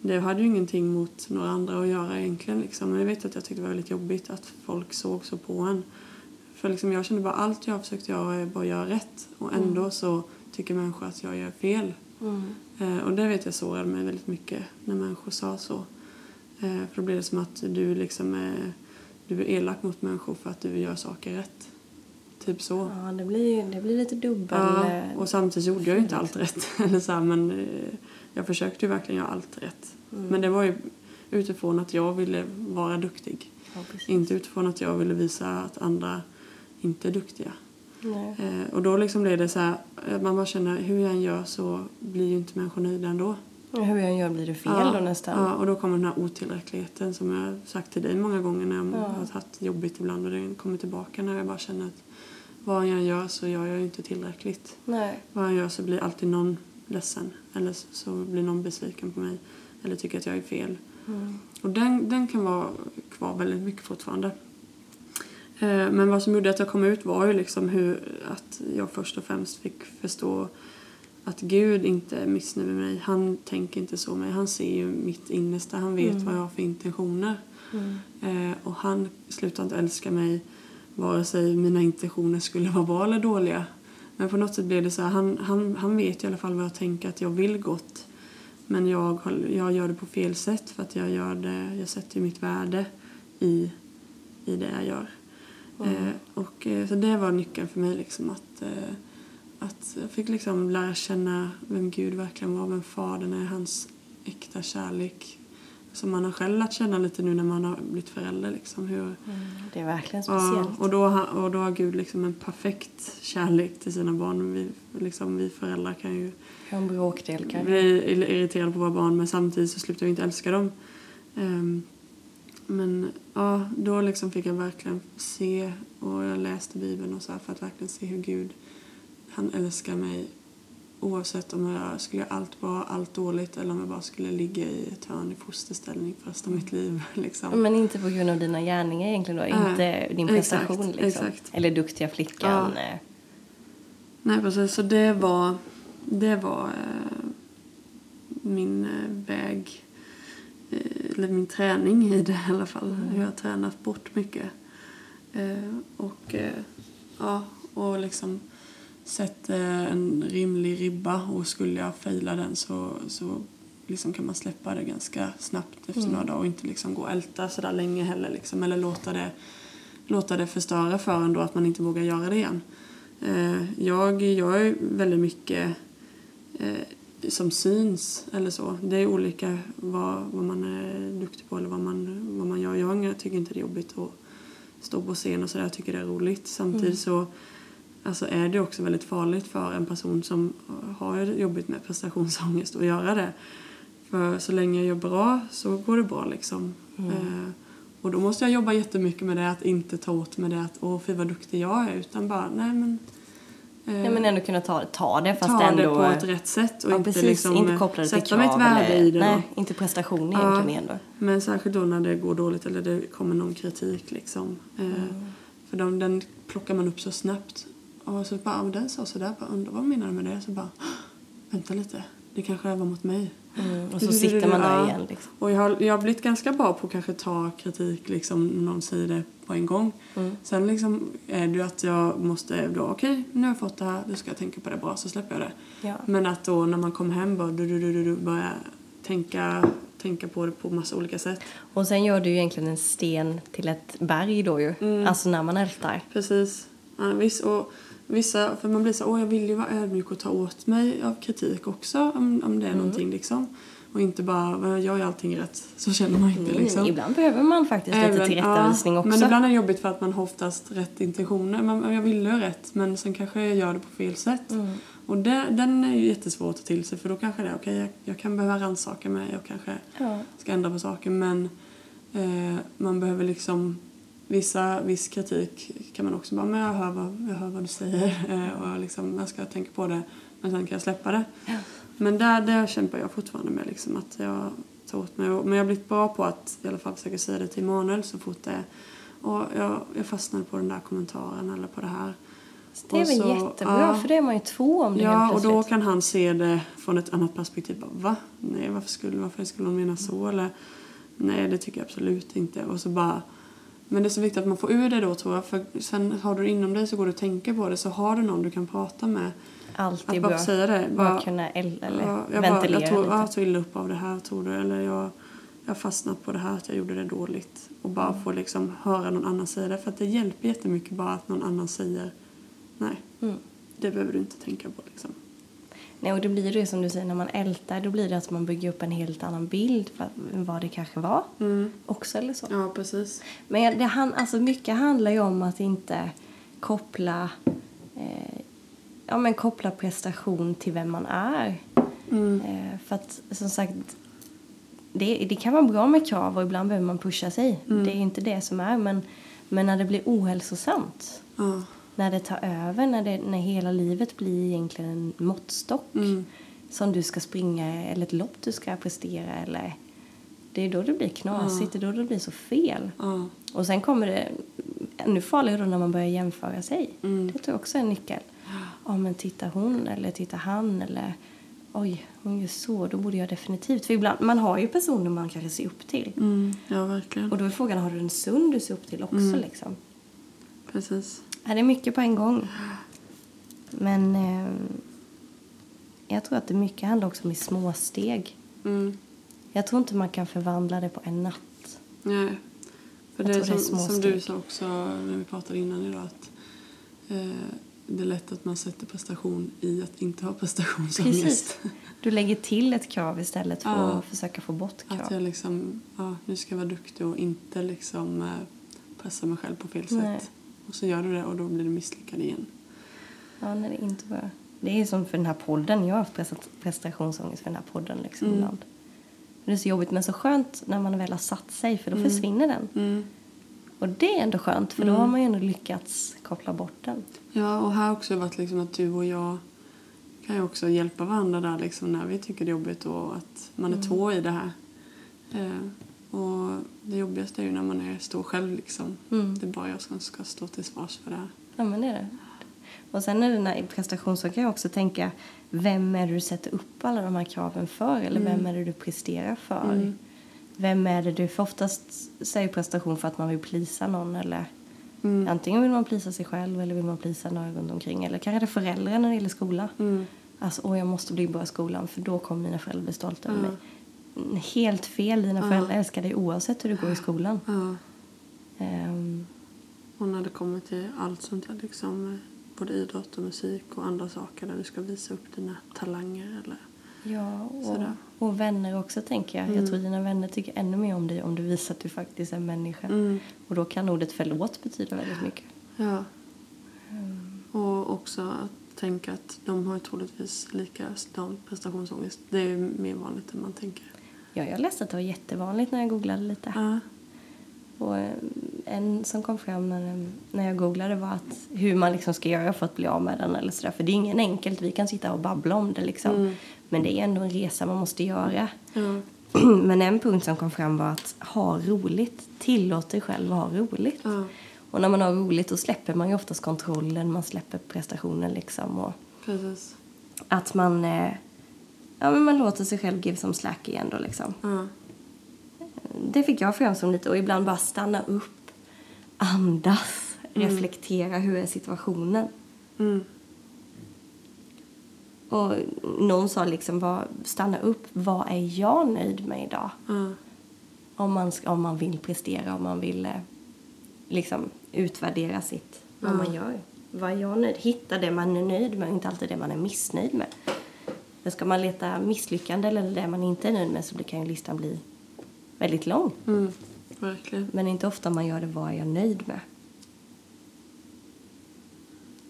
det hade ju ingenting mot några andra att göra egentligen. Liksom. Men jag vet att jag tyckte det var väldigt jobbigt att folk såg så på en. För liksom, jag kände bara allt jag har försökt göra är bara göra rätt. Och ändå så tycker människor att jag gör fel. Mm. Eh, och det vet jag sårade mig väldigt mycket när människor sa så. Eh, för då blir det som att du liksom är, du är elak mot människor för att du gör saker rätt. Typ så. Ja, det blir, det blir lite dubbel... Ja, eh, och samtidigt gjorde jag ju inte allt rätt. Eller så här, men eh, jag försökte ju verkligen göra allt rätt. Mm. Men det var ju utifrån att jag ville vara duktig. ja. Inte utifrån att jag ville visa att andra inte är duktiga. Eh, och då liksom blev det så här, att man bara känner hur jag än gör så blir ju inte människor nöjda ändå. Och Hur jag än gör blir det fel ja, då nästan. Ja, och då kommer den här otillräckligheten som jag sagt till dig många gånger när jag Ja. har haft jobbigt ibland och det kommer tillbaka när jag bara känner att vad jag än gör så gör jag ju inte tillräckligt. Nej. Vad jag gör så blir alltid någon ledsen eller så- så blir någon besviken på mig eller tycker att jag är fel. Mm. Och den, den kan vara kvar väldigt mycket fortfarande. Eh, Men vad som gjorde att jag kom ut var ju liksom hur att jag först och främst fick förstå att Gud inte är missnöjd med mig. Han tänker inte så med mig. Han ser ju mitt innersta. Han vet vad jag har för intentioner. Mm. Eh, och han slutar inte älska mig vare sig mina intentioner skulle vara bra eller dåliga. Men på något sätt blev det så här, han, han, han vet i alla fall vad jag tänker att jag vill gott. Men jag, jag gör det på fel sätt för att jag gör det, jag sätter mitt värde i, i det jag gör. Eh, och, eh, så det var nyckeln för mig liksom att, eh, att jag fick liksom lära känna vem Gud verkligen var, vem Fadern är, hans äkta kärlek. Som man har själv lärt känna lite nu när man har blivit förälder. Liksom, hur, Mm. Det är verkligen Ja, speciellt. och, då, har- och då har Gud liksom en perfekt kärlek till sina barn. Vi, liksom, vi föräldrar kan ju Ja. En bråkdel kanske. bli irriterade på våra barn men samtidigt så slutar vi inte älska dem. Ehm, men ja, då liksom fick jag verkligen se och jag läste Bibeln och så för att verkligen se hur Gud, han älskar mig oavsett om jag skulle göra allt bra, allt dåligt eller om jag bara skulle ligga i ett hörn i fosterställning för resten av mitt liv. Liksom. Men inte på grund av dina gärningar egentligen då? Nej. Inte din Exakt, prestation liksom? exakt. Eller duktiga flickan? Ja. eh. Nej precis, så det var, det var eh, min eh, väg, eller min träning i det i alla fall. Hur jag har tränat bort mycket. Eh, och eh, ja, och liksom sett eh, en rimlig ribba och skulle jag fejla den så, så liksom kan man släppa det ganska snabbt efter några dagar och inte liksom gå och älta sådär länge heller liksom, eller låta det, låta det förstöra för en då att man inte vågar göra det igen. Eh, jag gör väldigt mycket eh, som syns eller så. Det är olika vad, vad man är duktig på eller vad man, vad man gör. Jag tycker inte det är jobbigt att stå på scen och sådär. Jag tycker det är roligt. Samtidigt Mm. så alltså är det också väldigt farligt för en person som har jobbigt med prestationsångest att göra det. För så länge jag gör bra så går det bra liksom. Mm. Eh, och då måste jag jobba jättemycket med det, att inte ta åt mig det att åh fy vad duktig jag är utan bara nej men Nej, men ändå kunna ta, ta det fast ta ändå... det på ett rätt sätt och ja, inte precis. liksom inte eh, koppla det till sätta mitt krav värde eller, i det Nej, då. inte prestation Ja. egentligen ändå. Men särskilt då när det går dåligt eller det kommer någon kritik liksom. Eh, Mm. För de, den plockar man upp så snabbt. Och så bara, den sa sådär, bara, undrar vad menar du med det? Så bara, "Ah, vänta lite, det kanske var mot mig. Mm. Och så sitter man där igen liksom. Och jag har, jag har blivit ganska bra på att kanske ta kritik liksom när någon säger det på en gång. Mm. Sen liksom är det ju att jag måste då, okej nu har jag fått det här, då ska jag tänka på det bra så släpper jag det. Ja. Men att då när man kommer hem bara du, du, du, du, börja tänka, tänka på det på massa olika sätt. Och sen gör du ju egentligen en sten till ett berg då ju. Mm. Alltså när man ältar. Precis. Ja, viss, och vissa, för man blir så åh jag vill ju vara ödmjuk och ta åt mig av kritik också om, om det är någonting liksom. Och inte bara, "Men jag gör allting rätt. Så känner man inte Nej, liksom. Ibland behöver man faktiskt lite Även- tillrättavisning ja, också. Men ibland är det jobbigt för att man har oftast rätt intentioner. Man, jag vill ju rätt men sen kanske jag gör det på fel sätt. Mm. Och det, den är ju jättesvår att ta till sig för då kanske det är okej jag, jag kan behöva rannsaka mig och kanske Ja. ska ändra på saker men eh, man behöver liksom vissa, viss kritik kan man också bara men jag hör vad, jag hör vad du säger eh, och liksom, jag ska tänka på det men sen kan jag släppa det. Ja. Men där, där kämpar jag fortfarande med liksom att jag tar åt mig. Men jag har blivit bra på att i alla fall försöka säga det till Emanuel så fort det är och jag, jag fastnade på den där kommentaren eller på det här. Det är väl så- jättebra ja. för det är man ju två om det Ja, och då kan han se det från ett annat perspektiv. Va? Nej, varför skulle, varför skulle de mena så? Eller, nej, det tycker jag absolut inte. Och så bara... Men det är så viktigt att man får ur det då tror jag. För sen har du det inom dig så går du och tänker på det. Så har du någon du kan prata med. Allt Att bara bra. säga det. Bara kunna el- eller ja, jag, bara, ventilera jag, tog, lite. ja, jag tog illa upp av det här tror du. Eller jag, jag har fastnat på det här att jag gjorde det dåligt. Och bara Mm. få liksom höra någon annan säga det. För att det hjälper jättemycket bara att någon annan säger nej. Mm. Det behöver du inte tänka på liksom. Nej, och det blir det som du säger, när man ältar då blir det att man bygger upp en helt annan bild för vad det kanske var Mm. också eller så. Ja, precis. Men det, alltså mycket handlar ju om att inte koppla, eh, ja, men koppla prestation till vem man är. Mm. Eh, för att som sagt, det, det kan vara bra med krav och ibland behöver man pusha sig. Mm. Det är inte det som är, men, men när det blir ohälsosamt, Ja. När det tar över, när, det, när hela livet blir egentligen en måttstock Mm. som du ska springa eller ett lopp du ska prestera eller det är då det blir knasigt, det är då det blir så fel. Ja. Och sen kommer det ännu farligare när man börjar jämföra sig. Mm. Det tror jag också är en nyckel. Ja men titta hon eller titta han eller oj hon gör så, då borde jag definitivt. För ibland, man har ju personer man kanske ser upp till. Mm. ja, verkligen. Och då är frågan, har du en sund du ser upp till också Mm. liksom? Precis. Ja, det är mycket på en gång. Men eh, jag tror att det mycket handlar också om i små steg. Mm. Jag tror inte man kan förvandla det på en natt. Nej. För Jag det är tror det är som, som du sa också när vi pratade innan idag att eh, det är lätt att man sätter prestation i att inte ha prestationsångest. Precis. Du lägger till ett krav istället för Ja. att försöka få bort krav. Att jag liksom, ja, nu ska jag vara duktig och inte liksom eh, pressa mig själv på fel Nej. sätt. Och så gör du det och då blir det misslyckad igen. Ja, nej, det är inte bra. Det är som för den här podden. Jag har haft presta- prestationsångest för den här podden liksom Mm. ibland. Det är så jobbigt men så skönt när man väl har satt sig för då Mm. försvinner den. Mm. Och det är ändå skönt för då Mm. har man ju ändå lyckats koppla bort den. Ja, och här har också varit liksom att du och jag kan ju också hjälpa varandra där liksom när vi tycker det är jobbigt och att man är Mm. två i det här. Och det jobbigaste är ju när man är, står själv liksom. Mm. Det är bara jag som ska stå till svars för det här. Ja, men det är det. Och sen är det när i prestation så kan jag också tänka vem är det du sätter upp alla de här kraven för? Eller vem är det du presterar för? Mm. Vem är det du, för oftast säger prestation för att man vill plisa någon eller Mm. antingen vill man plisa sig själv eller vill man plisa några runt omkring eller kanske det är föräldrar när det gäller skola. Mm. Alltså, åh jag måste bli bra i skolan för då kommer mina föräldrar bli stolta över Ja. mig. Mm, Helt fel, dina Ja. föräldrar älskar dig oavsett hur du går i skolan. Ja. Ehm, Och när det kommer till allt sånt här liksom, både idrott och musik och andra saker där du ska visa upp dina talanger eller Ja, och, Sådär. och vänner också tänker jag. Jag tror dina vänner tycker ännu mer om dig om du visar att du faktiskt är människa. Mm. Och då kan ordet förlåt betyda väldigt mycket. Ja. Och också att tänka att de har troligtvis likadan prestationsångest. Det är mer vanligt än man tänker. Ja, jag läste att det var jättevanligt när jag googlade lite. Ja. Och eh, en som kom fram när, när jag googlade var att hur man liksom ska göra för att bli av med den eller sådär. För det är ingen enkelt, vi kan sitta och babbla om det liksom. Men det är ändå en resa man måste göra. Ja. Men en punkt som kom fram var att ha roligt. Tillåt dig själv att ha roligt. Ja. Och när man har roligt då släpper man ju oftast kontrollen, man släpper prestationen liksom. Och Precis. att man, eh, ja, men man låter sig själv give som slack igen då liksom. Ja. Det fick jag fram som lite och ibland bara stanna upp, andas, reflektera, hur är situationen? Mm. Och någon sa liksom, vad, stanna upp, vad är jag nöjd med idag? Om man, om man vill prestera, om man vill eh, liksom utvärdera sitt, vad man gör. Vad är jag nöjd? Hitta det man är nöjd med inte alltid det man är missnöjd med. För ska man leta misslyckande eller det man inte är nöjd med så kan ju listan bli väldigt lång. Mm. Verkligen. Men inte ofta man gör det, vad är jag nöjd med?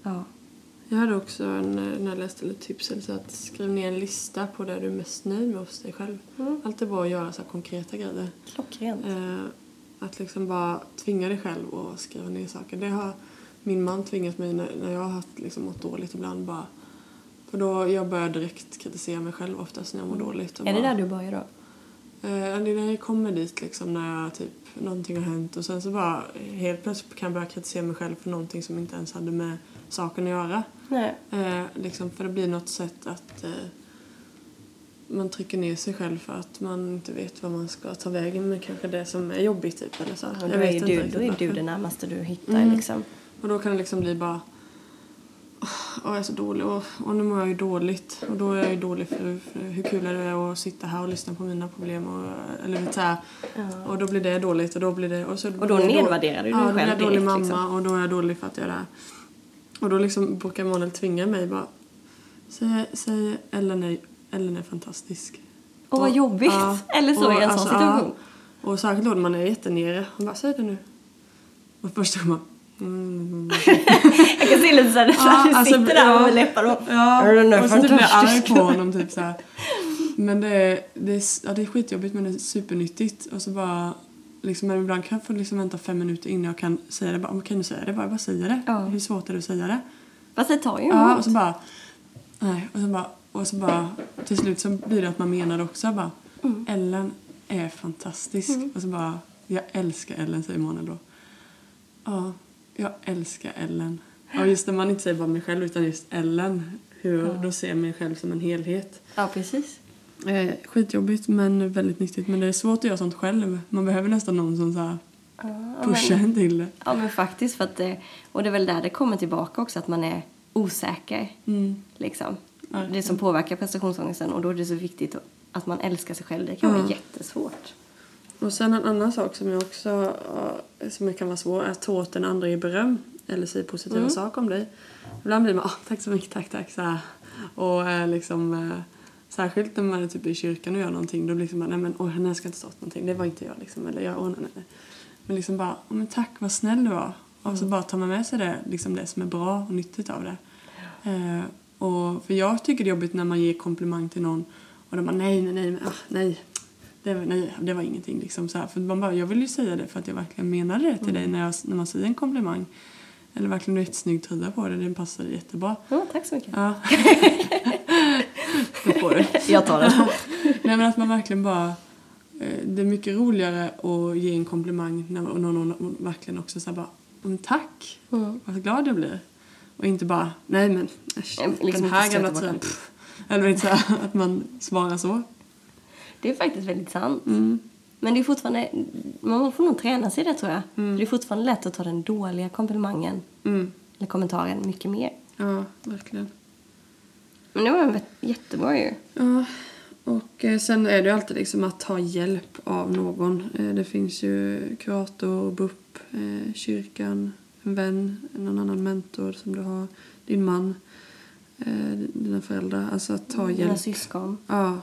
Ja. Jag hade också en, när jag läste lite tips så att skriv ner en lista på det du är mest nöjd med hos dig själv. Mm. Allt är bra att göra så här konkreta grejer. Klockrent. Eh, att liksom bara tvinga dig själv att skriva ner saker. Det har min man tvingat mig när, när jag har haft liksom mått dåligt ibland bara. För då jag börjar direkt kritisera mig själv oftast när jag mår dåligt. och är det bara- där du börjar då? Eh, det är när jag kommer dit liksom när jag typ någonting har hänt och sen så bara helt plötsligt kan jag börja kritisera mig själv för någonting som inte ens hade med saken att göra. Nej. Eh, liksom för det blir något sätt att eh, man trycker ner sig själv för att man inte vet vad man ska ta vägen med kanske det som är jobbigt typ eller så. Jag då är, du, då är du det närmaste du hittar Mm. liksom. Och då kan det liksom bli bara jag är så dålig och, och nu mår jag ju dåligt. Och då är jag ju dålig för, för hur kul är det att sitta här och lyssna på mina problem och, eller vet så här. Och då blir det dåligt och då blir det... Och, så Och då då- nedvärderar du dig ja, då blir själv jag dålig direkt, mamma liksom. och då är jag dålig för att jag är. Och då liksom brukar Emanuel tvinga mig bara Säg, säg Ellen, är, Ellen är fantastisk. Åh, vad jobbigt. Eller så i en sån situation. Ja, och särskilt då när man är jättenere. Han bara, säg det nu. Och först då man mm, Jag kan se lite såhär, Ja, du alltså, sitter där ja. med läppar och... Ja, Den är och så typ blir jag arg på honom typ så här. Men det är, det, är, ja, det är skitjobbigt men det är supernyttigt. Och så bara, liksom, men ibland kan jag få liksom vänta fem minuter innan jag kan säga det. Bara, "Men kan du säga det? Bara, bara säga det. Ja. Hur svårt är det att säga det? Fast det tar ju Ja, emot. och så bara, nej. Och så bara, och så bara, till slut så blir det att man menar också. Bara, Mm. Ellen är fantastisk. Och så bara, jag älskar Ellen säger Emanuel då. Ja, jag älskar Ellen. Och just när man inte säger bara mig själv utan just Ellen. Hur, Då ser jag mig själv som en helhet. Ja, precis. Eh, skitjobbigt men väldigt nyttigt. Men det är svårt att göra sånt själv. Man behöver nästan någon som så här Ja, pushar en till det. ja, men faktiskt. För att det, och det är väl där det kommer tillbaka också, att man är osäker. Mm. Liksom. Ja. Det som påverkar prestationsångesten. Och då är det så viktigt att man älskar sig själv. Det kan vara Ja. jättesvårt. Och sen en annan sak som jag också eh, som kan vara svår är att ta åt den andra i beröm eller säga positiva Mm. saker om dig. Ibland blir man ah, tack så mycket, tack, tack så här. Och eh, liksom eh, särskilt när man är typ i kyrkan och gör någonting då liksom nej men oj, jag ska inte stått någonting, det var inte jag liksom eller jag, åh, nej, nej. Men liksom bara, oh, men tack vad snäll du var. Och så bara tar man med sig det, liksom det som är bra och nyttigt av det. Eh, och för jag tycker det är jobbigt när man ger komplimang till någon och de bara nej, nej, nej, ah, nej. Det var, nej, det var ingenting. Liksom, så här. För man bara, jag vill ju säga det för att jag verkligen menade det till dig när, jag, när man säger en komplimang. Eller verkligen du har jättesnygg tröja på dig, den passade jättebra. Ja, tack så mycket. Ja. Då får du. Jag tar den. Nej men att man verkligen bara eh, det är mycket roligare att ge en komplimang när någon, verkligen också säger bara "Mm, tack, Mm. vad glad jag blir. Och inte bara nej men äsch, liksom den här inte gamla tröjan. den. pff." Eller vet, så att man svarar så. Det är faktiskt väldigt sant. Mm. Men det är fortfarande, man får nog träna sig det tror jag. Mm. Det är fortfarande lätt att ta den dåliga komplimangen Mm. eller kommentaren mycket mer. Ja, verkligen. Men det var jättebra ju. Ja, och eh, sen är det ju alltid liksom att ta hjälp av någon. Eh, det finns ju kurator, BUP, eh, kyrkan, en vän, någon annan mentor som du har, din man. dina föräldrar. Alltså att ta Dina hjälp. syskon. Ja.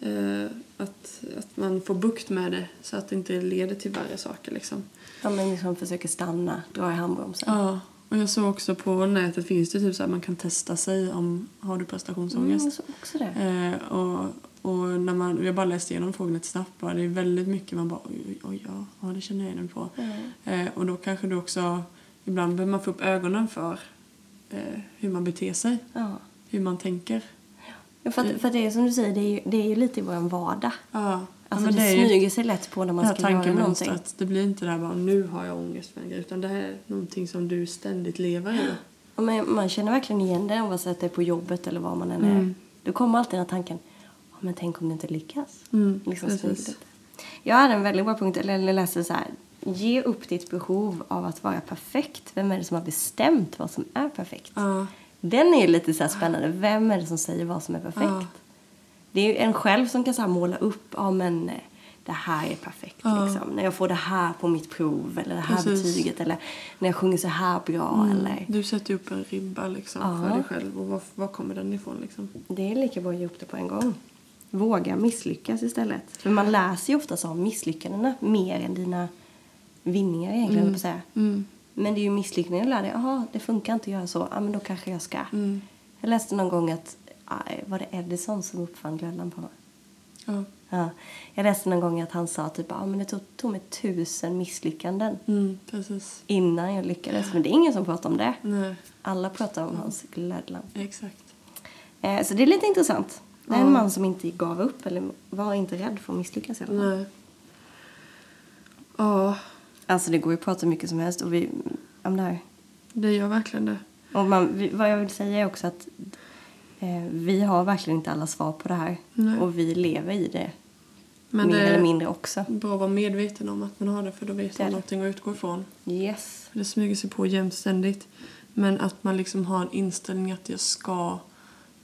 Eh, att, att man får bukt med det så att det inte leder till värre saker liksom. Ja, men liksom försöker stanna, dra i handbromsen. Ja. Och jag såg också på nätet finns det typ så här man kan testa sig om har du prestationsångest. Mm, jag också det. Eh, och, och när man, jag bara läste igenom frågan lite snabbt bara, det är väldigt mycket man bara oj, oj, oj ja, ja, det känner jag igen på. Mm. Eh, och då kanske du också, ibland behöver man få upp ögonen för eh, hur man beter sig, Ja. hur man tänker. Ja, för, att, för att det är som du säger, det är ju, det är ju lite i vår vardag. Ja, Alltså men det, är ju smyger sig lätt på när det man ska göra någonting. tankemönstret. Det blir inte det här bara nu har jag ångest för en grej, utan det här är någonting som du ständigt lever i. Ja, men man känner verkligen igen det oavsett det är på jobbet eller var man än är. Mm. Då kommer alltid den här tanken, ja, men tänk om det inte lyckas. Mm, liksom. Jag hade en väldigt bra punkt, eller läste så här. Ge upp ditt behov av att vara perfekt. Vem är det som har bestämt vad som är perfekt? Ja, Den är lite så spännande. Vem är det som säger vad som är perfekt? Ja. Det är ju en själv som kan så måla upp, ja men eh, det här är perfekt Ja. liksom. När jag får det här på mitt prov eller det här Precis. betyget eller när jag sjunger så här bra eller. du sätter upp en ribba liksom, Ja. för dig själv och var, var kommer den ifrån liksom? Det är lika bra att ge upp det på en gång. Våga misslyckas istället. För man läser ju oftast om misslyckandena mer än dina vinningar egentligen, mm. på säga. Mm. Men det är ju misslyckanden jag lär dig. Jaha, det funkar inte att göra så. Ja, men då kanske jag ska. Mm. Jag läste någon gång att, var det Edison som uppfann glödlampan? Ja. Ja. Jag läste någon gång att han sa typ, ja men det tog, tog mig tusen misslyckanden Mm, precis. innan jag lyckades. Men det är ingen som pratar om det. Nej, Alla pratar om hans glödlampa. exakt. Eh, så det är lite intressant. Det är en man som inte gav upp eller var inte rädd för att misslyckas i alla fall. Nej. Ja, Alltså det går ju att prata mycket som helst och vi, om det här. det gör verkligen det. Och man, vi, vad jag vill säga är också att eh, vi har verkligen inte alla svar på det här. Nej. Och vi lever i det. Men mer det eller är mindre också. bra att vara medveten om att man har det för då vet Det är man det. någonting att utgå ifrån. Yes. Det smyger sig på jämt ständigt. Men att man liksom har en inställning att jag ska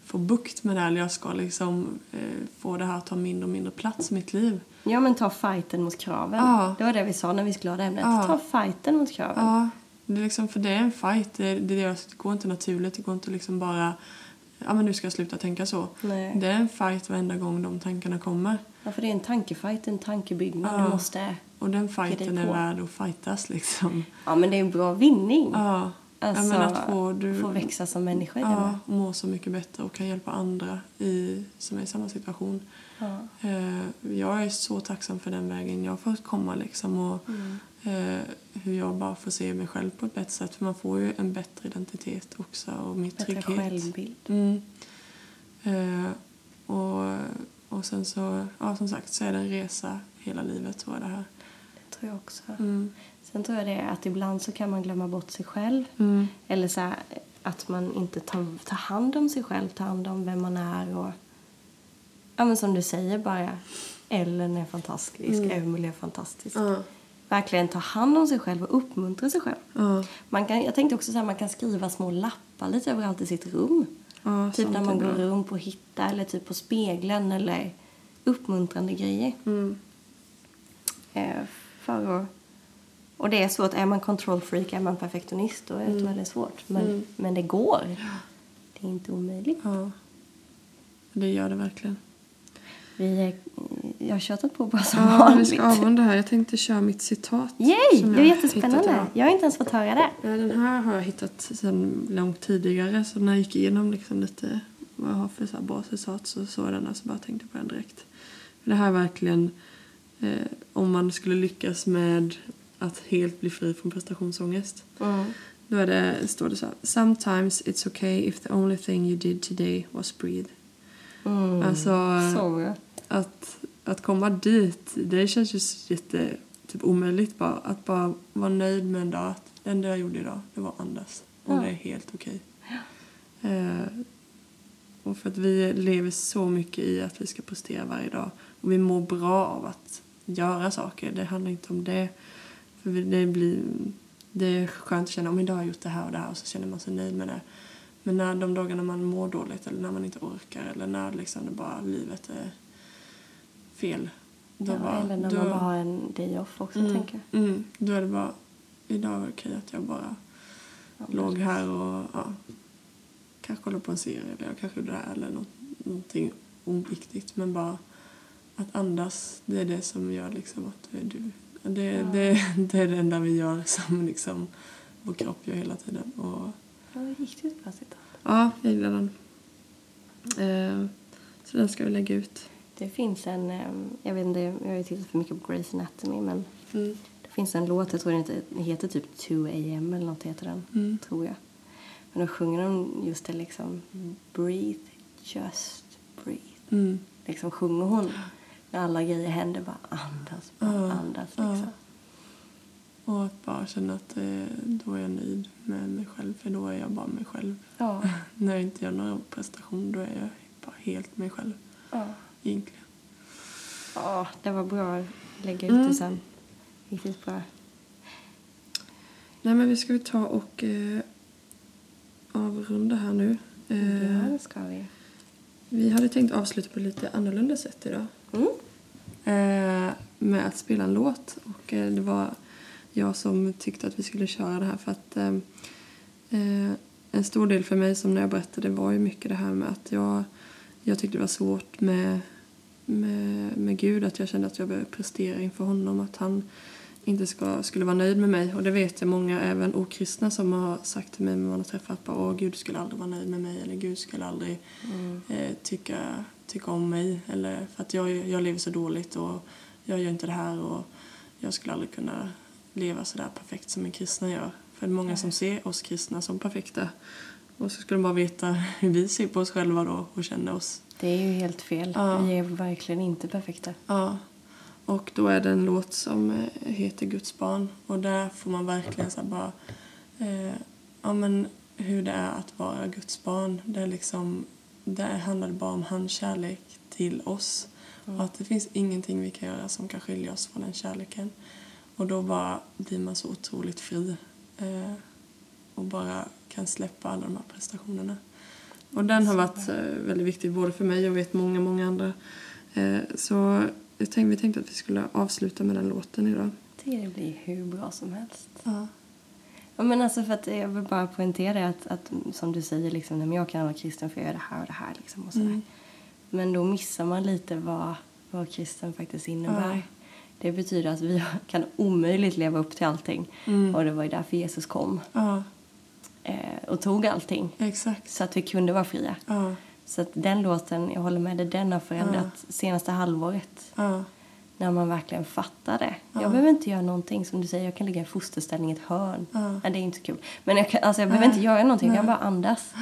få bukt med det här eller jag ska liksom eh, få det här att ta mindre och mindre plats i mitt liv. Ja men ta fighten mot kraven. Ja. Det var det vi sa när vi skulle ha det ämnet. Ja. Ta fighten mot kraven. Ja, det är liksom, för det är en fight. Det, det, det går inte naturligt. Det går inte liksom bara ja men nu ska jag sluta tänka så. Nej. Det är en fight varenda gång de tankarna kommer. Ja, för det är en tankefight, en tankebyggnad. Ja. Du måste... Och den fighten är värd att fightas liksom. Ja men det är en bra vinning. Ja. Alltså, ja, att få, du, få växa som människa ja, må så mycket bättre och kan hjälpa andra i, som är i samma situation. Ja. Eh, jag är så tacksam för den vägen jag har fått komma liksom och Mm. eh, hur jag bara får se mig själv på ett bättre sätt. För man får ju en bättre identitet också och mer Bättre trygghet. självbild. Mm. Eh, och, och sen så, ja som sagt så är det en resa hela livet tror jag det här. Det tror jag också. Mm. Sen tror jag det är att ibland så kan man glömma bort sig själv. Mm. Eller så här, att man inte tar, tar hand om sig själv, tar hand om vem man är och... Ja men som du säger bara, Ellen är fantastisk, Mm. Emily är fantastisk. Ja. Verkligen ta hand om sig själv och uppmuntra sig själv. Ja. Man kan, jag tänkte också så här, man kan skriva små lappar lite överallt i sitt rum. Ja, Typ när är man går runt och hittar eller typ på spegeln eller uppmuntrande grejer. Mm. Eh, för att, och det är svårt. Är man control freak, är man perfektionist, då mm. tror jag det är svårt. Men, Mm. men det går. Det är inte omöjligt. Ja. Det gör det verkligen. Vi jag har tjatat på bara som Ja, vi vanligt. ska avrunda här. Jag tänkte köra mitt citat. Yay! Det hittat jättespännande. idag. Jag har inte ens fått höra det. Ja, den här har jag hittat sedan långt tidigare. Så när jag gick igenom liksom lite vad jag har för så här bra citat så såg jag den här så bara tänkte på den direkt. För det här är verkligen eh, om man skulle lyckas med att helt bli fri från prestationsångest. Mm. Då är det, står det så här. Sometimes it's okay if the only thing you did today was breathe. Mm. Alltså Så bra. Att, att komma dit, det känns ju jätte typ omöjligt bara. Att bara vara nöjd med en dag. Att det enda jag gjorde idag, det var andas. Och Ja. det är helt okej. Eh, och för att vi lever så mycket i att vi ska prestera varje dag. Och vi mår bra av att göra saker. Det handlar inte om det. För det blir... Det är skönt att känna om idag har jag gjort det här och det här och så känner man sig nöjd med det. Men när de dagarna man mår dåligt eller när man inte orkar eller när liksom det bara livet är fel. Då Ja, bara, eller när då, man bara har en day off också, mm, tänker jag. Mm, då är det bara, idag var det okej att jag bara Ja, låg här och ja, kanske kollade på en serie eller jag kanske gjorde det här eller något, någonting oviktigt. Men bara att andas, det är det som gör liksom att du... Det, Ja. det, det är det enda vi gör som liksom vår kropp gör hela tiden. Och, Det var riktigt bra citat. ja, jag gillar den. Eh, så den ska vi lägga ut. Det finns en, ehm, jag vet inte, jag har ju tittat för mycket på Grey's Anatomy men det finns en låt, jag tror den heter, den heter typ 2 AM eller något heter den, Mm. tror jag. Men då sjunger de just det liksom, breathe, just breathe. Mm. Liksom sjunger hon när alla grejer händer, bara andas, bara Ja, andas liksom. Och att bara känna att eh, då är jag nöjd med mig själv, för då är jag bara mig själv. Ja, När jag inte gör någon prestation, då är jag bara helt mig själv. Egentligen. Ja, det var bra att lägga ut Mm. det sen. Riktigt bra. Nej men vi ska vi ta och eh, avrunda här nu. Eh, Ja, det ska vi. Vi hade tänkt avsluta på lite annorlunda sätt idag. Mm. Eh, med att spela en låt. Och eh, det var jag som tyckte att vi skulle köra det här för att eh, eh, en stor del för mig som när jag berättade var ju mycket det här med att jag, jag tyckte det var svårt med, med, med Gud. Att jag kände att jag behövde prestera inför honom. Att han inte ska, skulle vara nöjd med mig. Och det vet jag många, även okristna, som har sagt till mig när man har träffat bara, Åh, Gud skulle aldrig vara nöjd med mig eller Gud skulle aldrig Mm. eh, tycka, tycka om mig. Eller för att jag, jag lever så dåligt och jag gör inte det här och jag skulle aldrig kunna leva så där perfekt som en kristna gör. För det är många som ser oss kristna som perfekta. Och så skulle de bara veta hur vi ser på oss själva då och känner oss. Det är ju helt fel. Ja. Vi är verkligen inte perfekta. Ja. Och då är det en låt som eh, heter Guds barn. Och där får man verkligen så bara... Eh, ja men hur det är att vara Guds barn. Det är liksom... Där handlar det bara om hans kärlek till oss. Och att det finns ingenting vi kan göra som kan skilja oss från den kärleken. Och då bara blir man så otroligt fri. Eh, och bara kan släppa alla de här prestationerna. Och den har varit eh, väldigt viktig både för mig och vet många, många andra. Eh, så jag tänkte, vi tänkte att vi skulle avsluta med den låten idag. Det blir hur bra som helst. Ja. Ja, men alltså för att jag vill bara poängtera att, att som du säger, liksom, men jag kan vara kristen för jag gör det här och det här. Liksom, och sådär. Mm. Men då missar man lite vad, vad kristen faktiskt innebär. Ja. Det betyder att vi kan omöjligt leva upp till allting. Mm. Och det var ju därför Jesus kom ja, och tog allting. exakt. Så att vi kunde vara fria. Ja, Så att den låten, jag håller med dig, den har förändrat senaste halvåret. ja, När man verkligen fattar det. Ja. Jag behöver inte göra någonting. Som du säger, jag kan ligga i fosterställning i ett hörn. Ja. Nej, det är inte så kul. Men jag, kan, alltså, jag behöver inte göra någonting. Jag kan bara andas.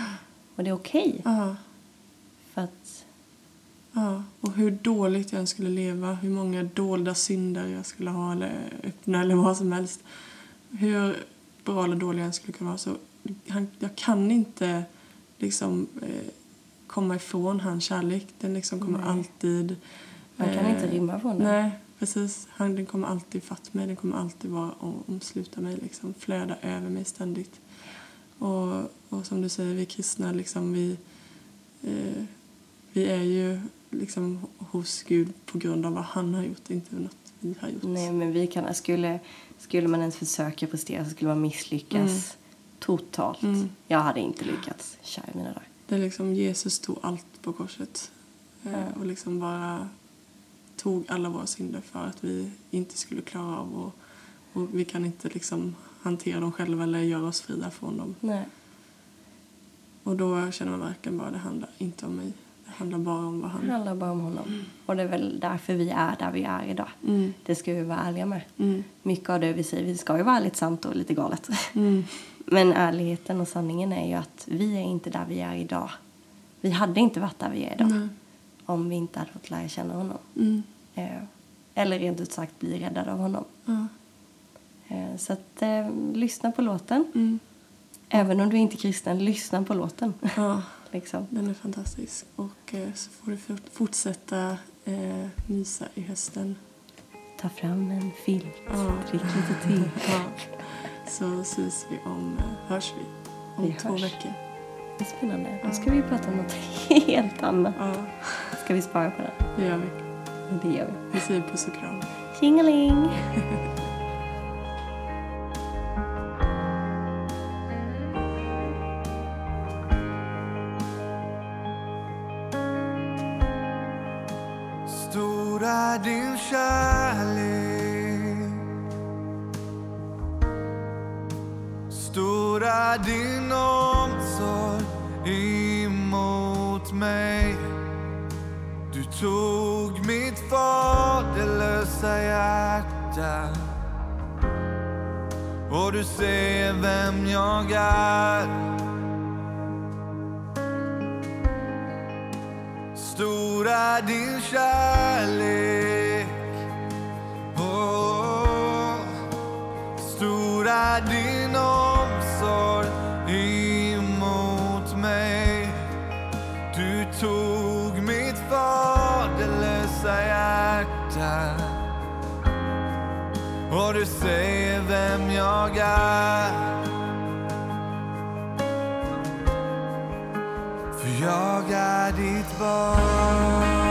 Och det är okej. ja, För att, ja. Och hur dåligt jag än skulle leva, hur många dolda synder jag skulle ha eller öppna eller vad som helst. Hur bra eller dålig jag än skulle kunna vara så han, jag kan inte liksom eh, komma ifrån hans kärlek. Den liksom kommer Nej. alltid... man kan eh, inte rymma från det. Nej, precis. Han, den kommer alltid fatt mig. Den kommer alltid vara om, omsluta mig, liksom, flöda över mig ständigt. Och, och som du säger, vi kristna, liksom, vi, eh, vi är ju liksom hos Gud på grund av vad han har gjort, inte något vi har gjort. Nej, men vi kan, skulle, skulle man ens försöka prestera så skulle man misslyckas totalt. Mm. Jag hade inte lyckats, kära mina dagar. Det är liksom Jesus tog allt på korset. Eh. Och liksom bara tog alla våra synder för att vi inte skulle klara av och, och vi kan inte liksom hantera dem själva eller göra oss fria från dem. Nej. Och då känner man verkligen bara det handlar inte om mig. Det handlar bara om vad Det han... handlar bara om honom. Och det är väl därför vi är där vi är idag. Mm, Det ska vi vara ärliga med. mm, Mycket av det vi säger, vi ska ju vara ärligt sant och lite galet. mm, Men ärligheten och sanningen är ju att vi är inte där vi är idag. Vi hade inte varit där vi är idag om vi inte hade fått lära känna honom. mm, Eh, eller rent ut sagt bli räddade av honom. Eh, så att eh, lyssna på låten. mm, Även om du inte är kristen, lyssna på låten. liksom. den är fantastisk. Och eh, så får du fort- fortsätta eh, mysa i hösten. Ta fram en filt, Ja. drick lite te. Ja. Så ses vi om, eh, hörs vi om Vi två hörs. veckor. Det är spännande. Nu ska vi prata om något helt annat. Ja, Ska vi spara på det? det gör vi. Det gör vi. Vi säger puss och kram. Tjingeling! kärlek. Stor är din omsorg emot mig. Du tog mitt faderlösa hjärta. Och du ser vem jag är. Stor är din kärlek. din omsorg emot mig. Du tog mitt faderlösa hjärta och du säger vem jag är. För jag är ditt barn.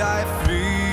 I feel.